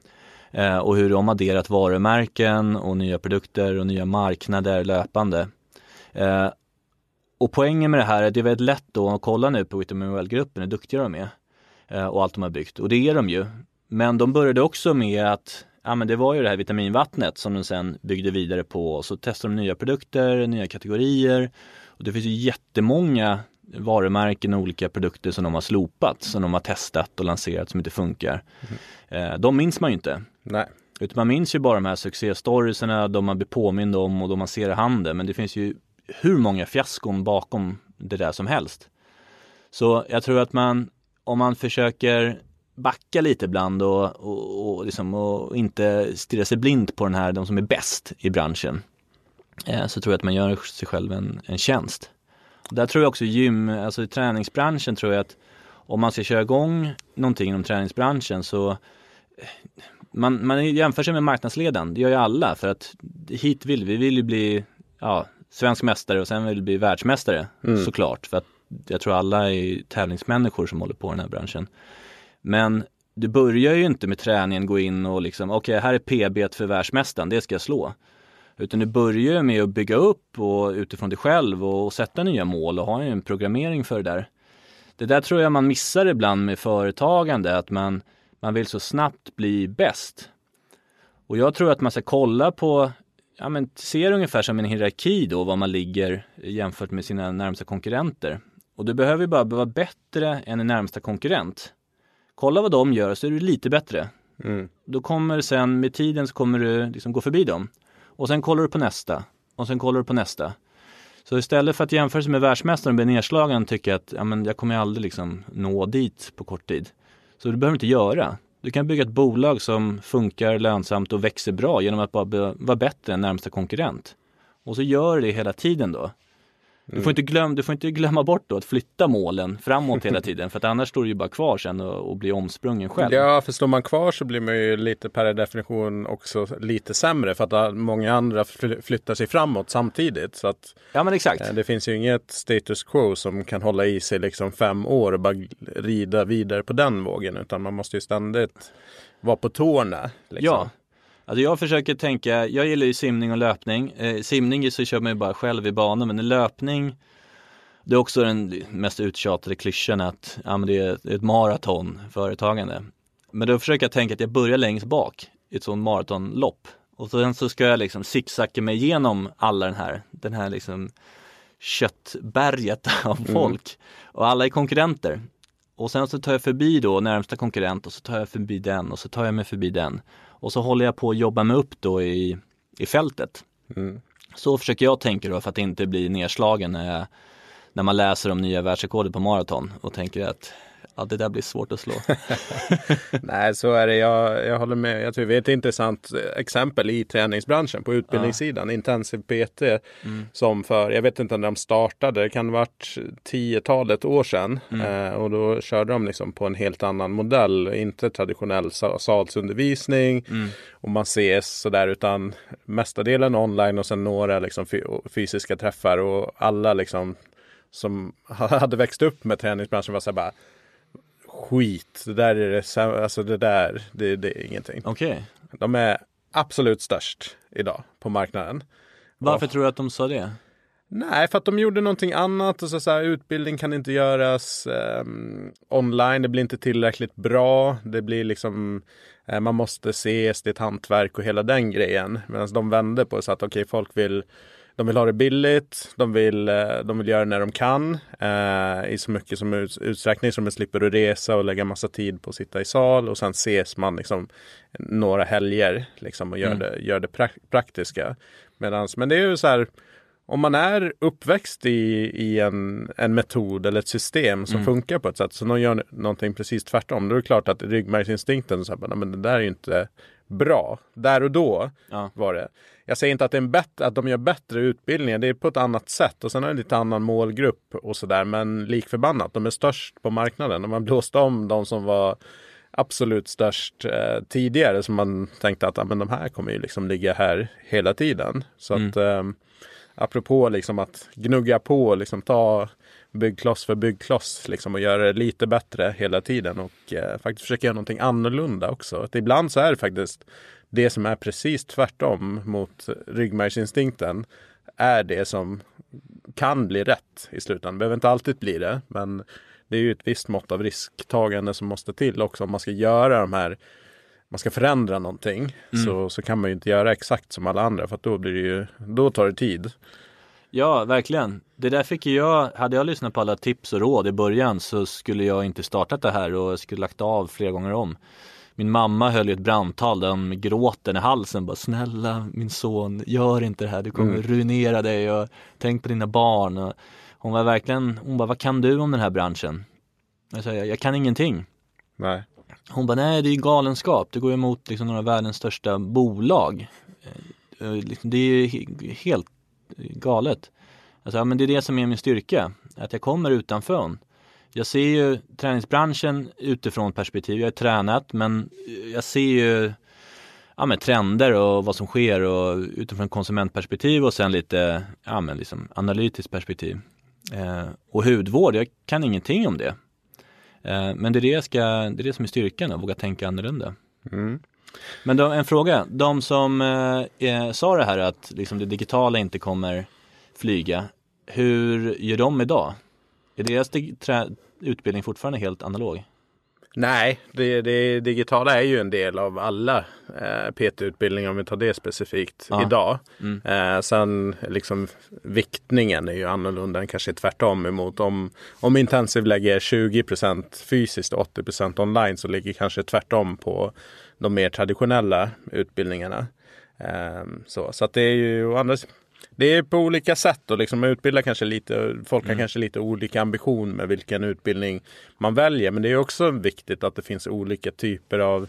Eh, och hur de har adderat varumärken och nya produkter och nya marknader löpande. Eh, och poängen med det här är att det är väldigt lätt då att kolla nu på Vitamin Well-gruppen hur duktiga de är. Eh, och allt de har byggt. Och det är de ju. Men de började också med att Ja men det var ju det här vitaminvattnet som de sen byggde vidare på och så testade de nya produkter, nya kategorier. Och det finns ju jättemånga varumärken och olika produkter som de har slopat, som de har testat och lanserat som inte funkar. Eh, de minns man ju inte. Nej. Utan man minns ju bara de här succéstoriesarna, de man blir påmind om och de man ser i handen. Men det finns ju hur många fiaskon bakom det där som helst. Så jag tror att man, om man försöker backa lite ibland och, och, och, liksom, och inte stirra sig blind på den här, de som är bäst i branschen. Eh, så tror jag att man gör sig själv en, en tjänst. Där tror jag också gym, alltså i träningsbranschen tror jag att om man ska köra igång någonting inom träningsbranschen så eh, man, man jämför sig med marknadsledaren, det gör ju alla för att hit vill vi, vi vill ju bli ja, svensk mästare och sen vill vi bli världsmästare Mm. såklart. För att jag tror alla är tävlingsmänniskor som håller på i den här branschen. Men du börjar ju inte med träningen gå in och liksom, okej här är PB för världsmästaren, det ska jag slå. Utan du börjar ju med att bygga upp och utifrån dig själv och sätta nya mål och ha en programmering för det där. Det där tror jag man missar ibland med företagande, att man, man vill så snabbt bli bäst. Och jag tror att man ska kolla på, ja men se det ungefär som en hierarki då, var man ligger jämfört med sina närmsta konkurrenter. Och du behöver ju bara vara bättre än din närmsta konkurrent. Kolla vad de gör så är du lite bättre. Mm. Då kommer sen med tiden så kommer du liksom gå förbi dem. Och sen kollar du på nästa. Och sen kollar du på nästa. Så istället för att jämföra sig med världsmästaren och bli nedslagen tycker att ja, men jag kommer aldrig liksom nå dit på kort tid. Så det behöver du inte göra. Du kan bygga ett bolag som funkar lönsamt och växer bra genom att bara vara bättre än närmsta konkurrent. Och så gör det hela tiden då. Du får, inte glöm, du får inte glömma bort då att flytta målen framåt hela tiden för att annars står du ju bara kvar sen och, och blir omsprungen själv. Ja, för står man kvar så blir man ju lite per definition också lite sämre för att många andra fly- flyttar sig framåt samtidigt. Så att Ja men exakt. eh, det finns ju inget status quo som kan hålla i sig liksom fem år och bara rida vidare på den vågen utan man måste ju ständigt vara på tårna. Liksom. Ja. Alltså jag försöker tänka, jag gillar ju simning och löpning. Eh, simning så kör man ju bara själv i banan men i löpning Det är också den mest uttjatade klyschan att ja, men det är ett maraton företagande. Men då försöker jag tänka att jag börjar längst bak i ett sånt maratonlopp. Och sen så ska jag liksom zigzacka mig igenom alla den här, den här liksom köttberget av Mm. folk. Och alla är konkurrenter. Och sen så tar jag förbi då närmsta konkurrent och så tar jag förbi den och så tar jag mig förbi den. Och så håller jag på att jobba mig upp då i, i fältet. Mm. Så försöker jag tänka då för att inte bli nedslagen när, jag, när man läser om nya världsrekordet på maraton och tänker att ja, det där blir svårt att slå. Nej, så är det. Jag, jag håller med. Jag tror det är ett intressant exempel i träningsbranschen på utbildningssidan. Intensiv PT Mm. som för, jag vet inte när de startade, det kan ha varit tiotalet år sedan. Mm. Eh, och då körde de liksom på en helt annan modell. Inte traditionell sa- salsundervisning Mm. och man ses sådär utan mestadelen online och sen några liksom fy- fysiska träffar och alla liksom som hade växt upp med träningsbranschen var så här bara skit. Det där är det, säm- alltså det där, det, det är ingenting. Okej, De är absolut störst idag på marknaden. varför tror du att de sa det? Nej, för att de gjorde någonting annat och så, så här, utbildning kan inte göras ehm, online. Det blir inte tillräckligt bra. Det blir liksom eh, man måste ses, det är ett hantverk och hela den grejen. Medan de vände på det så att okej, folk vill de vill ha det billigt, de vill, eh, de vill göra det när de kan eh, i så mycket som ut, utsträckning så de slipper att resa och lägga massa tid på att sitta i sal och sen ses man liksom några helger liksom och gör Mm. det, gör det prak- praktiska. Medans, men det är ju så här om man är uppväxt i, i en, en metod eller ett system som Mm. funkar på ett sätt så någon gör någonting precis tvärtom. Då är det klart att ryggmärgsinstinkten så här, "Nej, men det där är ju inte bra. Där och då Ja. var det. Jag säger inte att, det är en bättre, att de gör bättre utbildningar, det är på ett annat sätt och sen har det en lite annan målgrupp och sådär. Men likförbannat, de är störst på marknaden. De har blåst om de som var absolut störst eh, tidigare som man tänkte att ah, men de här kommer ju liksom ligga här hela tiden. Så Mm. att eh, apropå liksom att gnugga på och liksom ta byggkloss för byggkloss liksom och göra det lite bättre hela tiden och eh, faktiskt försöka göra någonting annorlunda också. Att ibland så är det faktiskt det som är precis tvärtom mot ryggmärgsinstinkten är det som kan bli rätt i slutändan. Det behöver inte alltid bli det, men det är ju ett visst mått av risktagande som måste till också om man ska göra de här man ska förändra någonting Mm. så, så kan man ju inte göra exakt som alla andra för att då blir det ju, då tar det tid. Ja, verkligen. Det där fick jag, hade jag lyssnat på alla tips och råd i början så skulle jag inte startat det här och jag skulle lagt av flera gånger om. Min mamma höll ju ett brandtal där hon gråten i halsen bara snälla min son, gör inte det här, du kommer Mm. ruinera dig och tänk på dina barn. Och hon var verkligen, hon bara vad kan du om den här branschen? Jag sa jag, kan ingenting. Nej. Hon bara, nej det är galenskap, det går emot liksom några av världens största bolag. Eh, liksom, Det är ju he- helt galet. Alltså, ja, men det är det som är min styrka, att jag kommer utanför. Jag ser ju träningsbranschen utifrån perspektiv, jag har tränat men jag ser ju ja, men trender och vad som sker och utifrån konsumentperspektiv och sen lite ja, men liksom analytiskt perspektiv. Eh, och hudvård, jag kan ingenting om det. Eh, men det är det, jag ska, det är det som är styrkan, att våga tänka annorlunda. Mm. Men då, en fråga, de som eh, eh, sa det här att liksom det digitala inte kommer flyga, hur gör de idag? Är deras utbildning fortfarande helt analog? Nej, det, det digitala är ju en del av alla eh, PT-utbildningar om vi tar det specifikt Ja. idag. Mm. Eh, sen liksom viktningen är ju annorlunda än kanske tvärtom emot om, om Intensiv lägger 20% fysiskt och 80% online så ligger kanske tvärtom på de mer traditionella utbildningarna. Eh, så, så att det är ju det är på olika sätt och liksom utbilda kanske lite, folk har Mm. kanske lite olika ambition med vilken utbildning man väljer. Men det är också viktigt att det finns olika typer av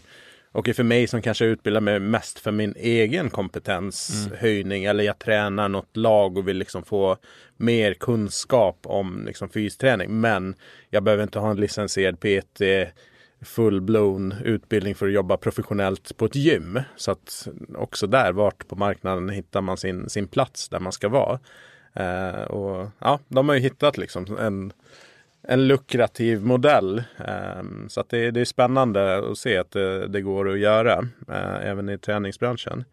och för mig som kanske utbildar mig mest för min egen kompetenshöjning eller jag tränar något lag och vill liksom få mer kunskap om liksom fysträning. Men jag behöver inte ha en licensierad PT full-blown utbildning för att jobba professionellt på ett gym. Så att också där, vart på marknaden hittar man sin, sin plats där man ska vara. Eh, och ja, de har ju hittat liksom en, en lukrativ modell. Eh, så att det, det är spännande att se att det, det går att göra eh, även i träningsbranschen.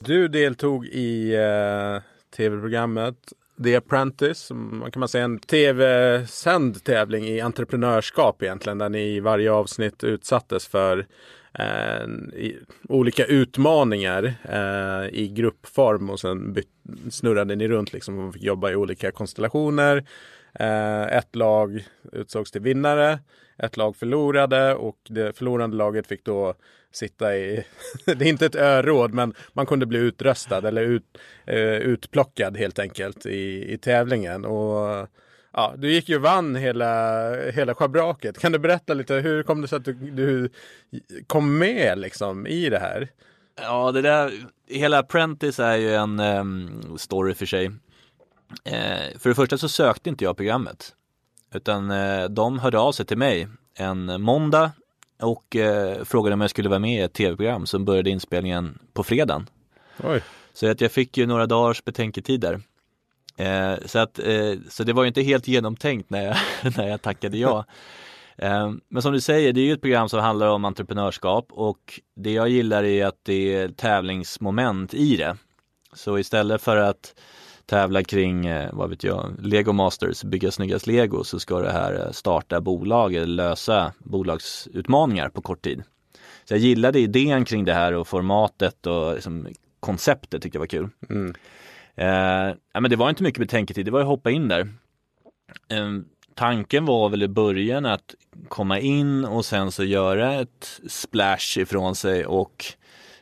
Du deltog i eh, tv-programmet The Apprentice, man kan man säga en tv-sänd tävling i entreprenörskap egentligen, där ni i varje avsnitt utsattes för eh, i, olika utmaningar eh, i gruppform och sen byt, snurrade ni runt liksom och fick jobba i olika konstellationer. Eh, ett lag utsågs till vinnare, ett lag förlorade och det förlorande laget fick då sitta i, det är inte ett öråd, men man kunde bli utröstad eller ut, eh, utplockad helt enkelt i, i tävlingen. Och ja, du gick ju och vann hela, hela schabraket. Kan du berätta lite, hur kom det sig att du, du kom med liksom i det här? Ja, det där, hela Apprentice är ju en um, story för sig. Eh, för det första så sökte inte jag programmet. Utan eh, de hörde av sig till mig en måndag och eh, frågade om jag skulle vara med i ett tv-program som började inspelningen på fredagen. Oj. Så att jag fick ju några dagars betänketid där. Eh, så, att, eh, så det var ju inte helt genomtänkt när jag, när jag tackade ja. Eh, men som du säger, det är ju ett program som handlar om entreprenörskap och det jag gillar är att det är tävlingsmoment i det. Så istället för att tävla kring, eh, vad vet jag, Lego Masters, bygga snyggast Lego så ska det här eh, starta bolag eller lösa bolagsutmaningar på kort tid. Så jag gillade idén kring det här och formatet och liksom konceptet tyckte jag var kul. Mm. Eh, ja, men det var inte mycket betänketid, det var att hoppa in där. Eh, tanken var väl i början att komma in och sen så göra ett splash ifrån sig och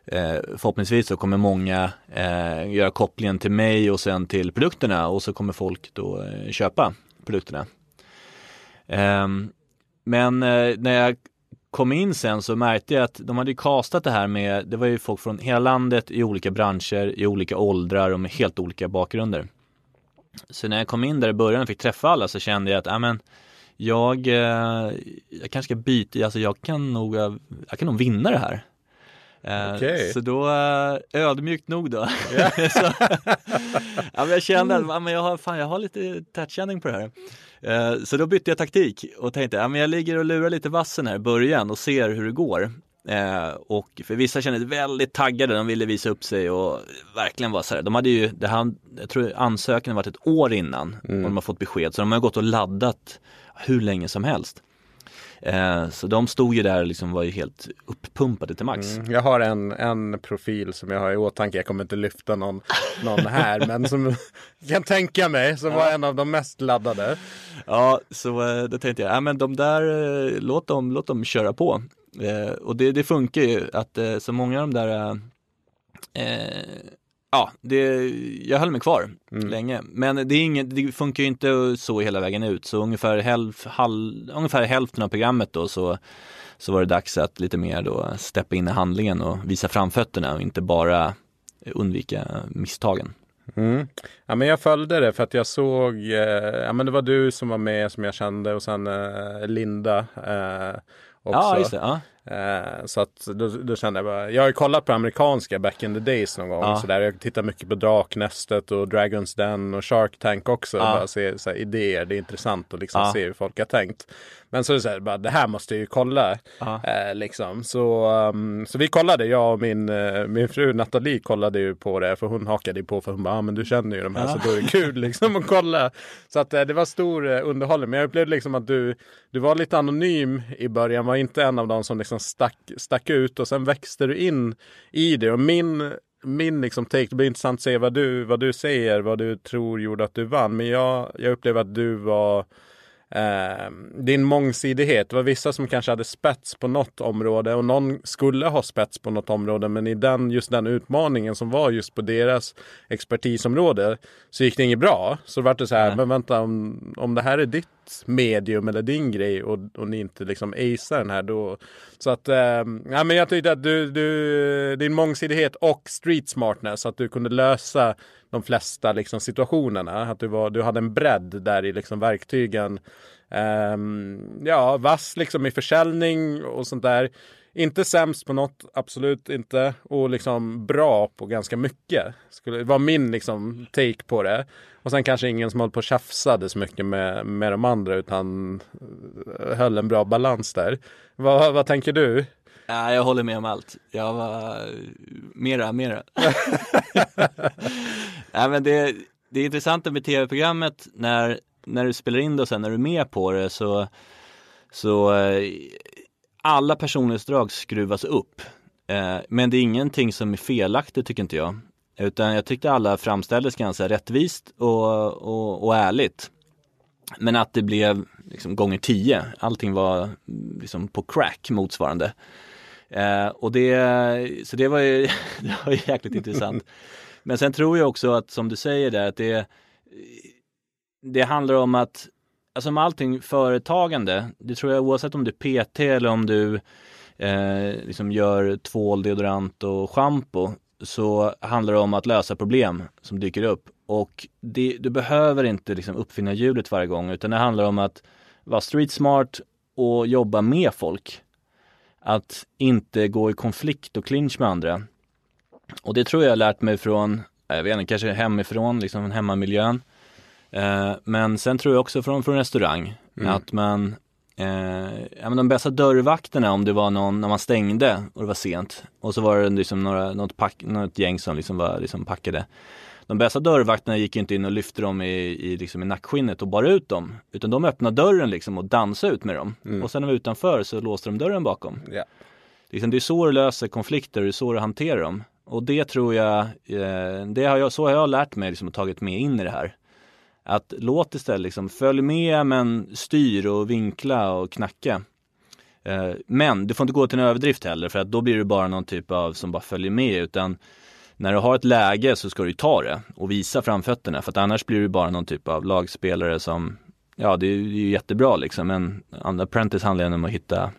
eh, förhoppningsvis så kommer många eh, göra kopplingen till mig och sen till produkterna och så kommer folk då eh, köpa produkterna. Ehm, men eh, när jag kom in sen så märkte jag att de hade castat det här med, det var ju folk från hela landet i olika branscher, i olika åldrar och med helt olika bakgrunder. Så när jag kom in där i början och fick träffa alla så kände jag att, ja men jag, eh, jag kanske ska byta, alltså jag kan nog, jag kan nog vinna det här. Eh, okay. Så då, eh, ödmjukt nog då. Yeah. så, ja, jag kände att mm. jag, har, fan, jag har lite tätkänning på det här. Eh, så då bytte jag taktik och tänkte att jag ligger och lurar lite vassen här i början och ser hur det går. och för vissa kändes väldigt taggade, de ville visa upp sig och verkligen vara så här. De hade ju, det här, jag tror ansökan varit ett år innan mm. och de har fått besked så de har gått och laddat hur länge som helst. Eh, så de stod ju där och liksom var ju helt uppumpade till max. Mm, jag har en, en profil som jag har i åtanke. Jag kommer inte lyfta någon, någon här, men som jag kan tänka mig som var en av de mest laddade. Ja, så eh, då tänkte jag, ja men de där, eh, låt dem, låt dem köra på. och det, det funkar ju att så många av de där ja, det, jag höll mig kvar mm. länge. Men det, är inget, det funkar ju inte så hela vägen ut. Så ungefär, hälf, halv, ungefär hälften av programmet då så, så var det dags att lite mer då steppa in i handlingen och visa framfötterna och inte bara undvika misstagen. Mm. Ja, men jag följde det för att jag såg, eh, ja men det var du som var med som jag kände och sen eh, Linda eh, också. Ja, just det. Ja. Eh, så att då, då, kände jag bara, jag har ju kollat på amerikanska back in the days någon gång. Ja. Så där. Jag tittar mycket på Draknästet och Dragons Den och Shark Tank också. Ja. Bara se så här, idéer, det är intressant att liksom ja. se hur folk har tänkt. Men så är det så här, bara, det här måste jag ju kolla. Eh, liksom. så, um, så vi kollade, jag och min, uh, min fru Nathalie kollade ju på det. För hon hakade på för hon bara, ah, men du känner ju de här så då är det kul liksom att kolla. Så att uh, det var stor uh, underhållning. Men jag upplevde liksom att du, du var lite anonym i början. Var inte en av dem som liksom Liksom stack, stack ut. Och sen växte du in i det. Och min min liksom take, det blir intressant att se vad du, vad du säger, vad du tror gjorde att du vann. Men jag, jag upplever att du var eh, din mångsidighet. Det var vissa som kanske hade spets på något område och någon skulle ha spets på något område. Men i den, just den utmaningen som var just på deras expertisområde så gick det inget bra. Så det var det så här, Nej. men vänta om, om det här är ditt medium eller din grej och, och ni inte liksom acear den här då. Så att, eh, ja men jag tyckte att du, du, din mångsidighet och street smartness, att du kunde lösa de flesta liksom, situationerna. Att du, var, du hade en bredd där i liksom, verktygen. Um, ja, vass liksom i försäljning och sånt där. Inte sämst på något, absolut inte. Och liksom bra på ganska mycket. Skulle var min liksom take på det. Och sen kanske ingen som höll på och tjafsade så mycket med, med de andra utan eh, höll en bra balans där. Vad, vad tänker du? Ja, jag håller med om allt. Jag var mera, mera. ja, men det, det är intressant med tv-programmet när, när du spelar in det och sen när du är med på det så, så eh, alla personlighetsdrag skruvas upp. Eh, men det är ingenting som är felaktigt tycker inte jag. Utan jag tyckte alla framställdes ganska rättvist och, och, och ärligt. Men att det blev liksom gånger tio. Allting var liksom på crack motsvarande. Eh, och det, så det var ju, det var jäkligt intressant. Men sen tror jag också att som du säger där att det, det handlar om att, alltså med allting företagande, det tror jag oavsett om du är PT eller om du eh, liksom gör tvål, deodorant och schampo så handlar det om att lösa problem som dyker upp. Och det, du behöver inte liksom uppfinna hjulet varje gång utan det handlar om att vara street smart och jobba med folk. Att inte gå i konflikt och clinch med andra. Och det tror jag har lärt mig från, jag vet inte, kanske hemifrån, liksom hemmamiljön. Eh, men sen tror jag också från, från restaurang, mm. att man Eh, ja, men de bästa dörrvakterna om det var någon, när man stängde och det var sent och så var det liksom några, något, pack, något gäng som liksom var liksom packade. De bästa dörrvakterna gick inte in och lyfte dem i, i, liksom i nackskinnet och bar ut dem. Utan de öppnade dörren liksom och dansade ut med dem. Mm. Och sen när de var utanför så låste de dörren bakom. Yeah. Liksom, det är så du löser konflikter det är så du hanterar dem. Och det tror jag, eh, det har jag så har jag lärt mig liksom, och tagit med in i det här. Att låt istället liksom, följ med men styr och vinkla och knacka. Eh, men du får inte gå till en överdrift heller för att då blir du bara någon typ av som bara följer med utan när du har ett läge så ska du ta det och visa framfötterna för att annars blir du bara någon typ av lagspelare som Ja det är ju jättebra liksom men Apprentice handlar om att hitta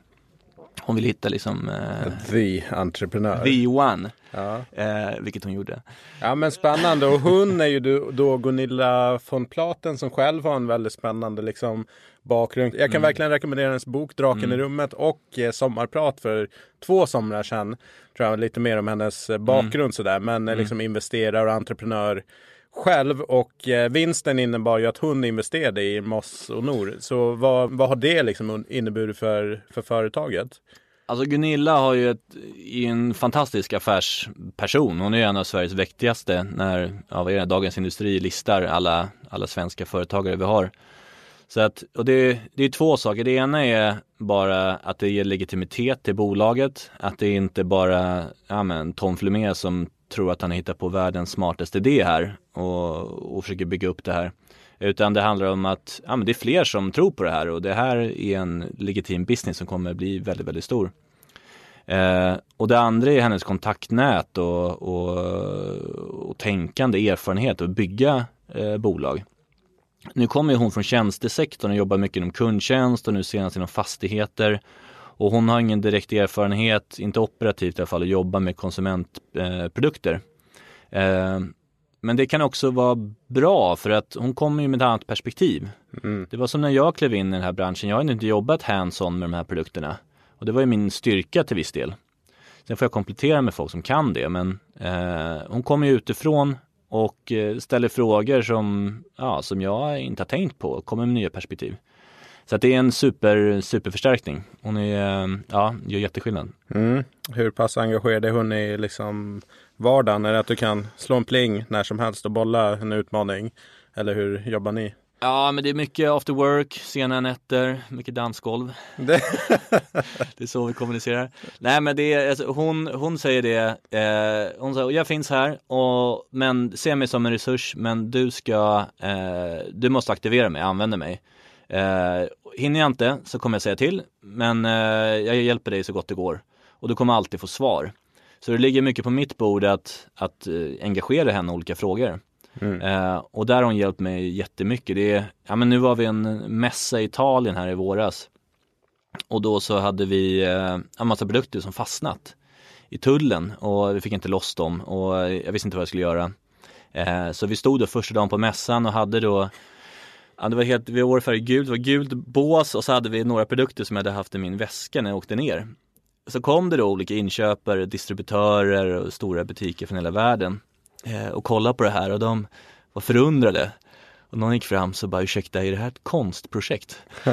hon vill hitta liksom eh, The entreprenör. The one. Ja. Eh, vilket hon gjorde. Ja men spännande och hon är ju då Gunilla von Platen som själv har en väldigt spännande liksom bakgrund. Jag kan mm. verkligen rekommendera hennes bok Draken mm. i rummet och eh, Sommarprat för två somrar sedan. Tror jag lite mer om hennes eh, bakgrund mm. sådär men eh, mm. liksom investerare och entreprenör själv och eh, vinsten innebar ju att hon investerade i Moss och Nor. Så vad, vad har det liksom inneburit för, för företaget? Alltså Gunilla har ju ett, en fantastisk affärsperson. Hon är en av Sveriges viktigaste när ja, vad är det, Dagens Industri listar alla, alla svenska företagare vi har. Så att, och det, det är två saker. Det ena är bara att det ger legitimitet till bolaget. Att det inte bara ja, men, Tom Flumé som tror att han hittar på världens smartaste idé här och, och försöker bygga upp det här. Utan det handlar om att ja, men det är fler som tror på det här och det här är en legitim business som kommer bli väldigt, väldigt stor. Eh, och det andra är hennes kontaktnät och, och, och tänkande erfarenhet och bygga eh, bolag. Nu kommer hon från tjänstesektorn och jobbar mycket inom kundtjänst och nu senast inom fastigheter. Och hon har ingen direkt erfarenhet, inte operativt i alla fall, att jobba med konsumentprodukter. Eh, men det kan också vara bra för att hon kommer ju med ett annat perspektiv. Mm. Det var som när jag klev in i den här branschen. Jag har inte jobbat hands-on med de här produkterna. Och det var ju min styrka till viss del. Sen får jag komplettera med folk som kan det. Men eh, hon kommer ju utifrån och eh, ställer frågor som, ja, som jag inte har tänkt på. Kommer med nya perspektiv. Så att det är en super, superförstärkning. Hon är, eh, ja, gör jätteskillnad. Mm. Hur pass engagerad är hon i liksom vardagen? Är det att du kan slå en pling när som helst och bolla en utmaning? Eller hur jobbar ni? Ja, men det är mycket after work, sena nätter, mycket dansgolv. Det, det är så vi kommunicerar. Nej, men det är, alltså, hon, hon säger det. Eh, hon säger, jag finns här, och, men se mig som en resurs, men du ska, eh, du måste aktivera mig, använda mig. Eh, hinner jag inte så kommer jag säga till, men eh, jag hjälper dig så gott det går. Och du kommer alltid få svar. Så det ligger mycket på mitt bord att, att eh, engagera henne i olika frågor. Mm. Eh, och där har hon hjälpt mig jättemycket. Det är, ja, men nu var vi en mässa i Italien här i våras. Och då så hade vi eh, en massa produkter som fastnat i tullen och vi fick inte loss dem och jag visste inte vad jag skulle göra. Eh, så vi stod då första dagen på mässan och hade då Ja, det var helt, vi var gult, det var gult bås och så hade vi några produkter som jag hade haft i min väska när jag åkte ner. Så kom det då olika inköpare, distributörer och stora butiker från hela världen och kollade på det här och de var förundrade. Och någon gick fram så bara ursäkta, är det här ett konstprojekt?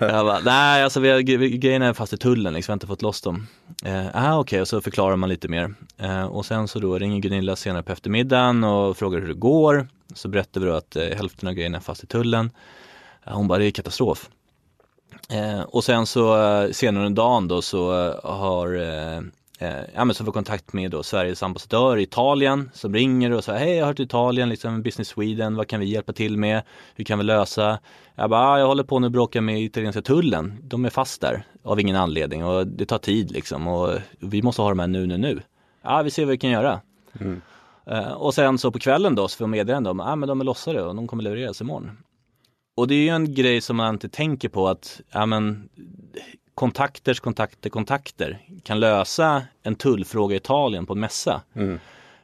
jag bara, nej alltså vi har, grejerna är fast i tullen liksom, vi har inte fått loss dem. Eh, ah, Okej, okay. och så förklarar man lite mer. Eh, och sen så då ringer Gunilla senare på eftermiddagen och frågar hur det går. Så berättar vi då att eh, hälften av grejerna är fast i tullen. Eh, hon bara, det är katastrof. Eh, och sen så eh, senare under dagen då så har eh, ja, men så får kontakt med då Sveriges ambassadör i Italien som ringer och säger hej jag har hört Italien, liksom Business Sweden, vad kan vi hjälpa till med? Hur kan vi lösa? Jag bara, ah, jag håller på nu och bråkar med italienska tullen. De är fast där av ingen anledning och det tar tid liksom och vi måste ha dem här nu, nu, nu. Ja, vi ser vad vi kan göra. Mm. Uh, och sen så på kvällen då så får meddelande om, att ah, men de är lossade och de kommer levereras imorgon. Och det är ju en grej som man inte tänker på att, ja men kontakters kontakter kontakter kan lösa en tullfråga i Italien på en mässa. Mm.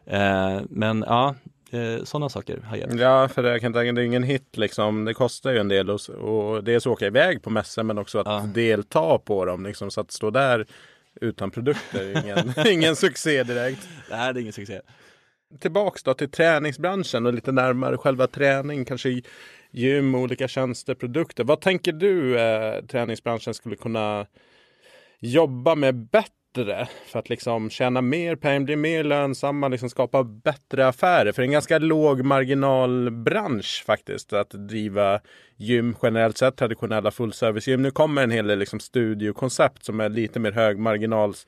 Eh, men ja, eh, sådana saker har hjälpt. Ja, för det, kan tänka, det är ingen hit liksom. Det kostar ju en del och, och dels åka iväg på mässor men också att ja. delta på dem. Liksom, så att stå där utan produkter ingen, ingen succé direkt. Nej, det är ingen succé. Tillbaks då till träningsbranschen och lite närmare själva träning, kanske gym, olika tjänster, produkter. Vad tänker du eh, träningsbranschen skulle kunna jobba med bättre för att liksom tjäna mer pengar, bli mer lönsamma, liksom skapa bättre affärer? För det är en ganska låg marginalbransch faktiskt att driva gym generellt sett, traditionella fullservicegym. Nu kommer en hel del liksom studiokoncept som är lite mer högmarginals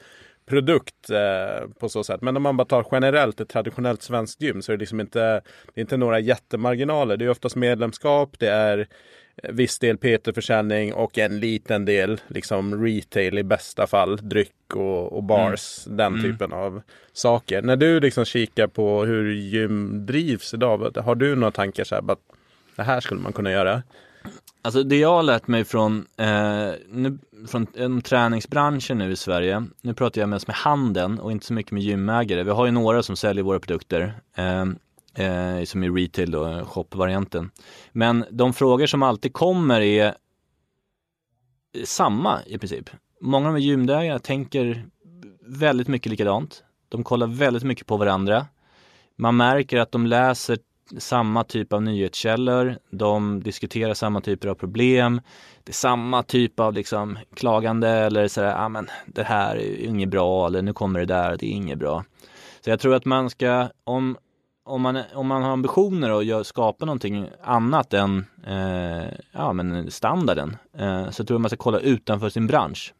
produkt eh, på så sätt. Men om man bara tar generellt ett traditionellt svenskt gym så är det liksom inte, det inte några jättemarginaler. Det är oftast medlemskap, det är viss del PT-försäljning och en liten del liksom retail i bästa fall, dryck och, och bars, mm. den mm. typen av saker. När du liksom kikar på hur gym drivs idag, har du några tankar så här, att det här skulle man kunna göra? Alltså det jag har lärt mig från, eh, nu, från eh, en träningsbranschen nu i Sverige, nu pratar jag mest med handeln och inte så mycket med gymägare. Vi har ju några som säljer våra produkter, eh, eh, som är retail då, shopvarianten. Men de frågor som alltid kommer är samma i princip. Många av de gymägarna tänker väldigt mycket likadant. De kollar väldigt mycket på varandra. Man märker att de läser samma typ av nyhetskällor, de diskuterar samma typer av problem, det är samma typ av liksom klagande eller sådär, ja ah, men det här är inget bra eller nu kommer det där, det är inget bra. Så jag tror att man ska, om, om, man, om man har ambitioner att gör, skapa någonting annat än eh, ja, men standarden, eh, så tror jag man ska kolla utanför sin bransch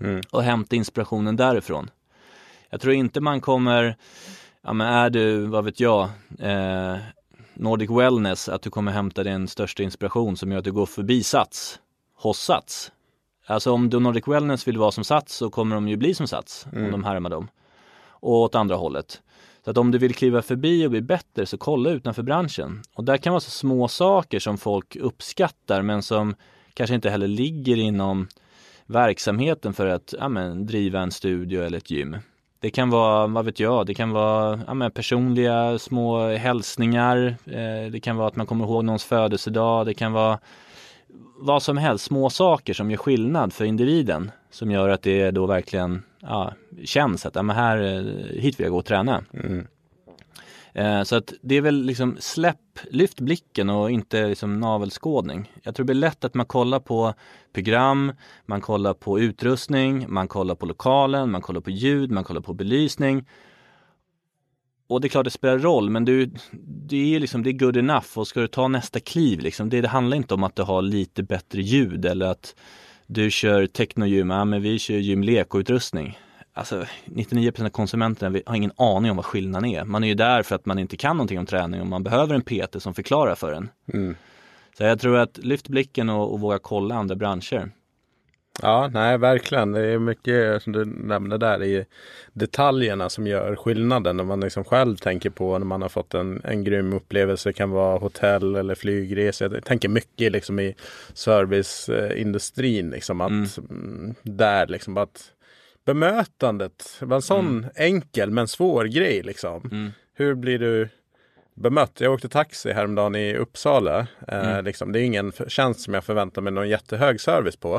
mm. och hämta inspirationen därifrån. Jag tror inte man kommer ja men är du, vad vet jag, eh, Nordic Wellness, att du kommer hämta din största inspiration som gör att du går förbi Sats, hos Sats. Alltså om du Nordic Wellness vill vara som Sats så kommer de ju bli som Sats mm. om de härmar dem. Och åt andra hållet. Så att om du vill kliva förbi och bli bättre så kolla utanför branschen. Och där kan vara så små saker som folk uppskattar men som kanske inte heller ligger inom verksamheten för att ja, men, driva en studio eller ett gym. Det kan vara, vad vet jag, det kan vara ja, personliga små hälsningar. Eh, det kan vara att man kommer ihåg någons födelsedag. Det kan vara vad som helst, små saker som gör skillnad för individen. Som gör att det då verkligen ja, känns att ja, men här, eh, hit vill jag gå och träna. Mm. Eh, så att det är väl liksom släpp, lyft blicken och inte liksom navelskådning. Jag tror det blir lätt att man kollar på program, man kollar på utrustning, man kollar på lokalen, man kollar på ljud, man kollar på belysning. Och det är klart det spelar roll men du, det är liksom, det är good enough och ska du ta nästa kliv liksom, det, det handlar inte om att du har lite bättre ljud eller att du kör technogym, ja men vi kör gym utrustning alltså 99% av konsumenterna har ingen aning om vad skillnaden är. Man är ju där för att man inte kan någonting om träning och man behöver en PT som förklarar för en. Mm. Så jag tror att lyft blicken och, och våga kolla andra branscher. Ja, nej verkligen. Det är mycket som du nämnde där i detaljerna som gör skillnaden. När man liksom själv tänker på när man har fått en, en grym upplevelse. Det kan vara hotell eller flygresa. Jag tänker mycket liksom i serviceindustrin. Liksom att mm. där liksom att bemötandet var en sån mm. enkel men svår grej liksom. Mm. Hur blir du bemött? Jag åkte taxi häromdagen i Uppsala. Eh, mm. liksom, det är ingen tjänst som jag förväntar mig någon jättehög service på.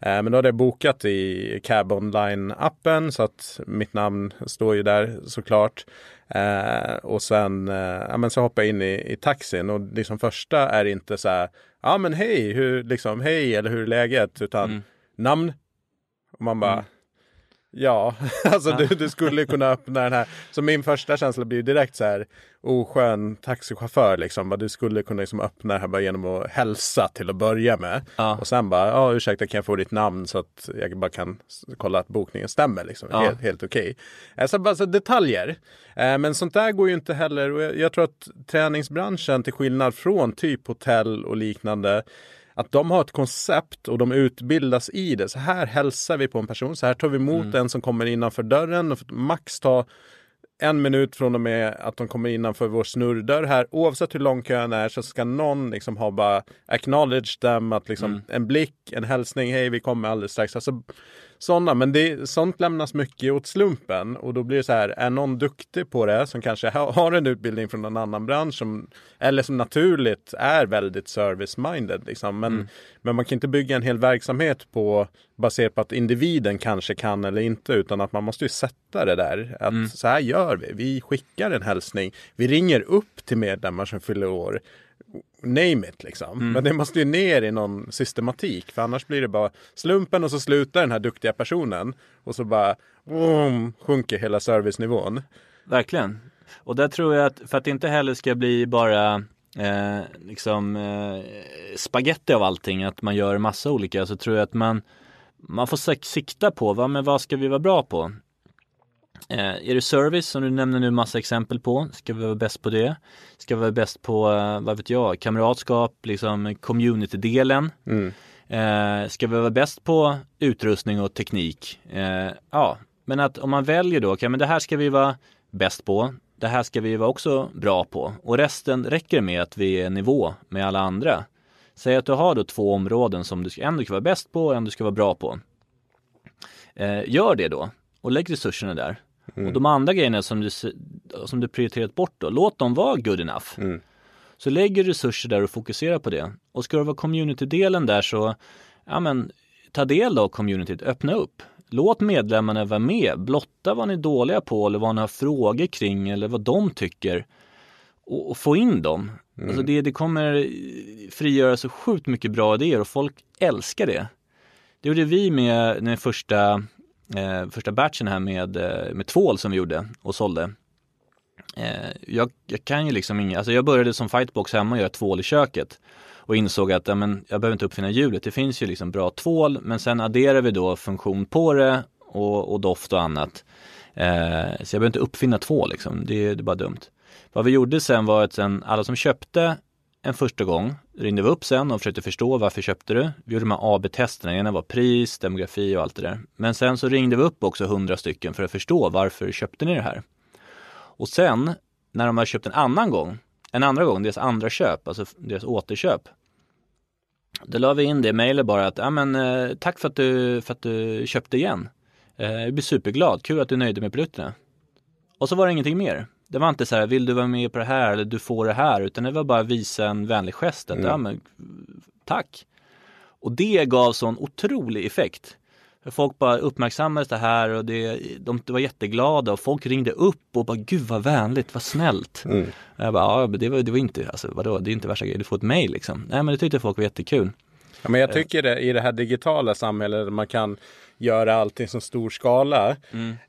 Eh, men då hade jag bokat i Cab Online-appen så att mitt namn står ju där såklart. Eh, och sen eh, ja, men så hoppar jag in i, i taxin och liksom första är inte så här, ja men hej, hur, liksom, hej eller hur är läget? Utan mm. namn. Och man bara, mm Ja, alltså du, du skulle kunna öppna den här. Så min första känsla blir direkt så här oskön taxichaufför liksom. Du skulle kunna liksom öppna det här bara genom att hälsa till att börja med. Ja. Och sen bara, ja ursäkta kan jag få ditt namn så att jag bara kan kolla att bokningen stämmer liksom. Ja. Helt, helt okej. Eh, Så bara så detaljer. Eh, Men sånt där går ju inte heller. Jag tror att träningsbranschen till skillnad från typ hotell och liknande att de har ett koncept och de utbildas i det. Så här hälsar vi på en person. Så här tar vi emot en som kommer innanför dörren. Och max ta en minut från och med att de kommer innanför vår snurrdörr här. Oavsett hur lång kön är så ska någon liksom ha bara acknowledge dem. Att liksom en blick, en hälsning. Hej, vi kommer alldeles strax. Alltså, sådana, men det, sånt lämnas mycket åt slumpen. Och då blir det så här, är någon duktig på det som kanske ha, har en utbildning från någon annan bransch. Som, eller som naturligt är väldigt service-minded. Liksom. Men, men man kan inte bygga en hel verksamhet på baserat på att individen kanske kan eller inte. Utan att man måste ju sätta det där. Att så här gör vi. Vi skickar en hälsning. Vi ringer upp till medlemmar som fyller år name it liksom. Men det måste ju ner i någon systematik. För annars blir det bara slumpen och så slutar den här duktiga personen. Och så bara boom, sjunker hela servicenivån. Verkligen. Och där tror jag att för att det inte heller ska bli bara eh, liksom eh, spaghetti av allting, att man gör massa olika, så tror jag att man man får sik- sikta på vad, men vad ska vi vara bra på? Eh, är det service som du nämner nu massa exempel på? Ska vi vara bäst på det? Ska vi vara bäst på, eh, vad vet jag, kamratskap, liksom community-delen? Mm. Eh, ska vi vara bäst på utrustning och teknik? Eh, ja, men att om man väljer då, okay, men det här ska vi vara bäst på. Det här ska vi vara också bra på och resten räcker med att vi är nivå med alla andra. Säg att du har då två områden som du en du ska vara bäst på och en du ska vara bra på. Eh, gör det då och lägg resurserna där. Och de andra grejerna som du, som du prioriterat bort då, låt dem vara good enough. Mm. Så lägg resurser där och fokusera på det. Och ska det vara community-delen där så, ja men, ta del av communityt, öppna upp. Låt medlemmarna vara med, blotta vad ni är dåliga på eller vad ni har frågor kring eller vad de tycker. Och, och få in dem. Alltså det, det kommer frigöra så sjukt mycket bra idéer och folk älskar det. Det gjorde vi med den första, eh, första batchen här med, eh, med tvål som vi gjorde och sålde. Eh, jag, jag kan ju liksom inga, alltså jag började som fightbox hemma och göra tvål i köket och insåg att ja, men, jag behöver inte uppfinna hjulet. Det finns ju liksom bra tvål men sen adderar vi då funktion på det och, och doft och annat. Eh, så jag behöver inte uppfinna tvål liksom, det, det är bara dumt. Vad vi gjorde sen var att sen alla som köpte en första gång ringde vi upp sen och försökte förstå varför köpte du? Vi gjorde de här AB-testerna, ena var pris, demografi och allt det där. Men sen så ringde vi upp också hundra stycken för att förstå varför köpte ni det här? Och sen när de har köpt en annan gång, en andra gång, deras andra köp, alltså deras återköp. Då la vi in det i mejlet bara att, ja men eh, tack för att du, för att du köpte igen. Eh, jag blir superglad, kul att du är nöjd med produkterna. Och så var det ingenting mer. Det var inte så här, vill du vara med på det här eller du får det här, utan det var bara att visa en vänlig gest. Att, ja, men, tack. Och det gav sån otrolig effekt. Folk bara uppmärksammade det här och det, de, de var jätteglada och folk ringde upp och bara gud vad vänligt, vad snällt. Mm. Jag bara, ja det var, det var inte, alltså vadå, det är inte värsta grejen, du får ett mail liksom. Nej men det tyckte folk var jättekul. Ja, men jag tycker det i det här digitala samhället man kan göra allting som stor skala.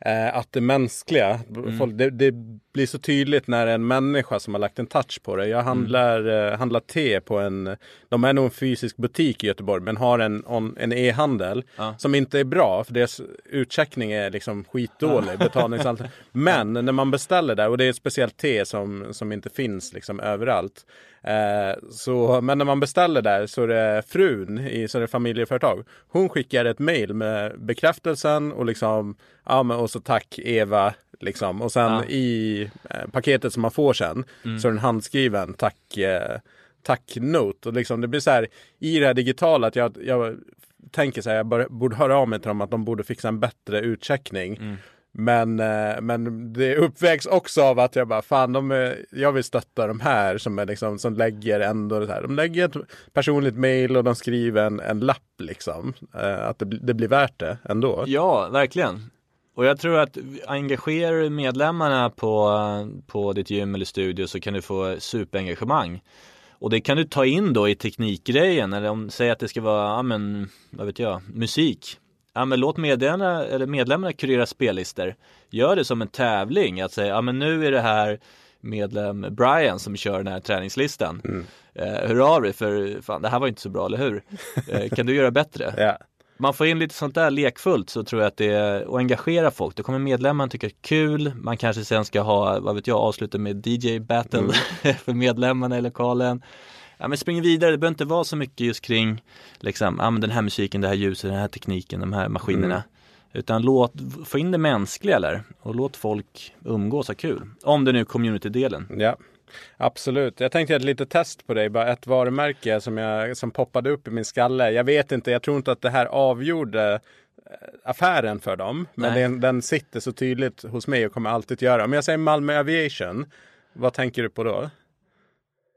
Eh, att det mänskliga, folk, det, det blir så tydligt när en människa som har lagt en touch på det. Jag handlar, eh, handlar te på en, de är nog en fysisk butik i Göteborg men har en, on, en e-handel som inte är bra för deras utcheckning är liksom skitdålig. betalningsallt. Men när man beställer där och det är ett speciellt te som, som inte finns liksom överallt. Eh, så, men när man beställer där så är det frun i så är det familjeföretag. Hon skickar ett mail med bekräftelsen och liksom ja, men, och så tack Eva liksom. Och sen Ja. i eh, paketet som man får sen så är den handskriven tack eh, tack note och liksom det blir så här i det här digitala att jag, jag tänker så här jag borde höra av mig till dem att de borde fixa en bättre utcheckning. Men, eh, men det uppvägs också av att jag bara, fan, de är, jag vill stötta de här som, är liksom, som lägger ändå det här. De lägger ett personligt mail och de skriver en, en lapp liksom. Eh, att det, det blir värt det ändå. Ja, verkligen. Och jag tror att engagerar du medlemmarna på, på ditt gym eller studio så kan du få superengagemang. Och det kan du ta in då i teknikgrejen eller om, säg att det ska vara, ja men, vad vet jag, musik ja men låt medlemmarna, eller medlemmarna kurera spellistor. Gör det som en tävling, att säga, ja men nu är det här medlem Brian som kör den här träningslistan. Mm. Eh, hör av dig för fan det här var inte så bra, eller hur? Eh, kan du göra bättre? ja. Man får in lite sånt där lekfullt så tror jag att det är och engagera folk. Då kommer medlemmarna tycka det är kul. Man kanske sen ska ha, vad vet jag, avsluta med DJ battle mm. för medlemmarna i lokalen. Ja men spring vidare, det behöver inte vara så mycket just kring liksom, ja men den här musiken, det här ljuset, den här tekniken, de här maskinerna. Mm. Utan låt, få in det mänskliga där och låt folk umgås ha kul. Om det nu är community-delen. Ja. Absolut. Jag tänkte göra ett litet test på dig. Bara ett varumärke som, jag, som poppade upp i min skalle. Jag vet inte, jag tror inte att det här avgjorde eh, affären för dem. Men den, den, sitter så tydligt hos mig och kommer alltid att göra. Om jag säger Malmö Aviation, vad tänker du på då?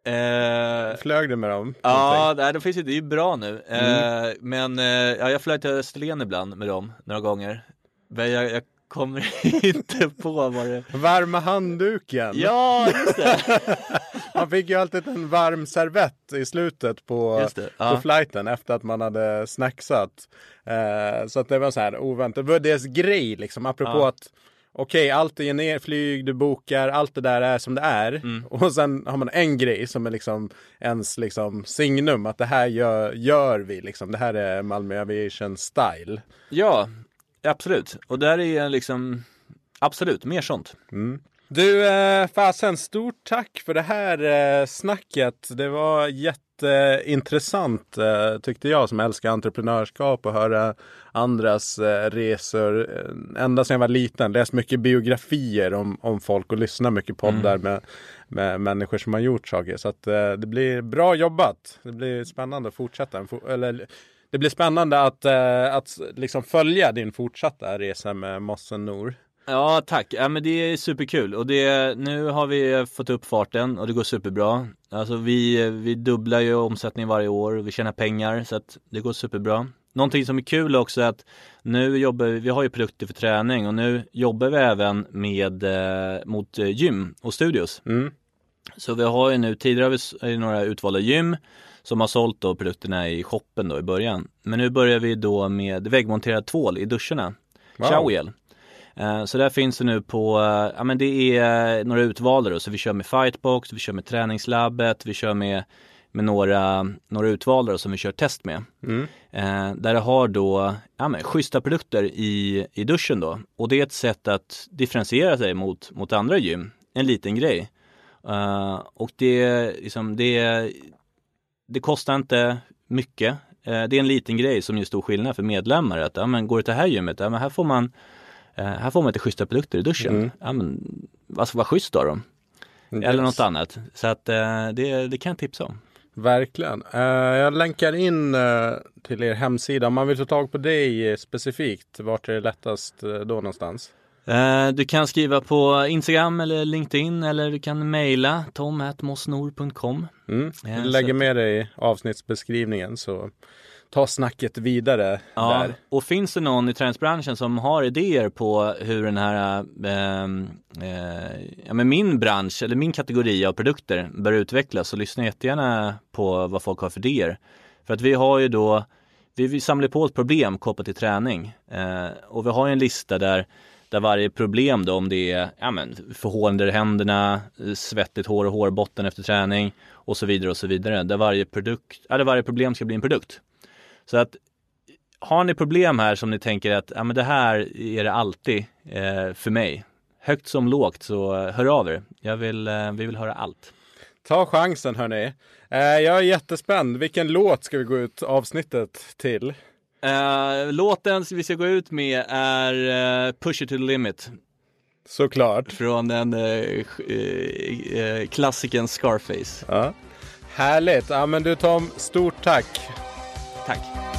Eh, Flög du med dem? Ja, nej, de finns ju, det är ju bra nu. Mm. Eh, men eh, ja, jag flög till Österlen ibland med dem några gånger. Men jag, jag kommer inte på vad det Varma handduken. Ja, just det. man fick ju alltid en varm servett i slutet på, ja. på flighten efter att man hade snacksat. Eh, så att det var så här oväntat. Det var deras grej liksom, apropå ja. att Okej, okay, allt är ner, flyg, du bokar, allt det där är som det är. Mm. Och sen har man en grej som är liksom ens liksom signum, att det här gör, gör vi liksom. Det här är Malmö Aviation style. Ja, Absolut, och där är liksom absolut mer sånt. Mm. Du, eh, fasen, stort tack för det här eh, snacket. Det var jätteintressant eh, tyckte jag som älskar entreprenörskap och höra andras eh, resor. Eh, ända sedan jag var liten, läst mycket biografier om, om folk och lyssnat mycket poddar mm. med, med människor som har gjort saker. Så att eh, det blir bra jobbat. Det blir spännande att fortsätta. Eller det blir spännande att, eh, att liksom följa din fortsatta resa med Mossen Nor. Ja tack, ja, men det är superkul och det, nu har vi fått upp farten och det går superbra. Alltså vi, vi dubblar ju omsättningen varje år och vi tjänar pengar så att det går superbra. Någonting som är kul också är att nu jobbar vi, vi har ju produkter för träning och nu jobbar vi även med eh, mot eh, gym och studios. Mm. Så vi har ju nu, tidigare har vi några utvalda gym som har sålt då produkterna i shoppen då i början. Men nu börjar vi då med väggmonterad tvål i duscharna. Wow. Showgel. Eh, så där finns det nu på, eh, ja men det är några utvalda då, så vi kör med Fightbox, vi kör med träningslabbet, vi kör med, med några, några utvalda som vi kör test med. Mm. Eh, där det har då, ja men schyssta produkter i, i duschen då. Och det är ett sätt att differentiera sig mot, mot andra gym, en liten grej. och det, liksom, det, det kostar inte mycket. Eh, det är en liten grej som gör stor skillnad för medlemmar. Att, ja, men går du till det här gymmet, ja, men här får man eh, här får man lite schyssta produkter i duschen. Mm. Ja, men, alltså vad schysst av dem. Yes. Eller något annat. Så att eh, det, det kan jag tipsa om. Verkligen. jag länkar in till er hemsida. Om man vill ta tag på dig specifikt, vart är det lättast då någonstans? Du kan skriva på Instagram eller LinkedIn eller du kan mejla tom.mosnor.com Mm. Jag lägger med det i avsnittsbeskrivningen så ta snacket vidare ja, där. Och finns det någon i träningsbranschen som har idéer på hur den här, äh, äh, ja men min bransch eller min kategori av produkter bör utvecklas så lyssna jättegärna på vad folk har för idéer. För att vi har ju då, vi, vi samlar på oss problem kopplat till träning äh, och vi har ju en lista där där varje problem då om det är ja, men, förhållande i händerna, svettigt hår och hårbotten efter träning och så vidare och så vidare. Där varje, produkt, där varje problem ska bli en produkt. Så att har ni problem här som ni tänker att ja, men det här är det alltid eh, för mig. Högt som lågt så hör av er. Jag vill, eh, vi vill höra allt. Ta chansen hörni. Eh, jag är jättespänd. Vilken låt ska vi gå ut avsnittet till? Uh, låten vi ska gå ut med är uh, Push it to the limit. Såklart. Från den uh, uh, klassiken Scarface. Ja. Härligt. Ja men du Tom, stort tack. Tack.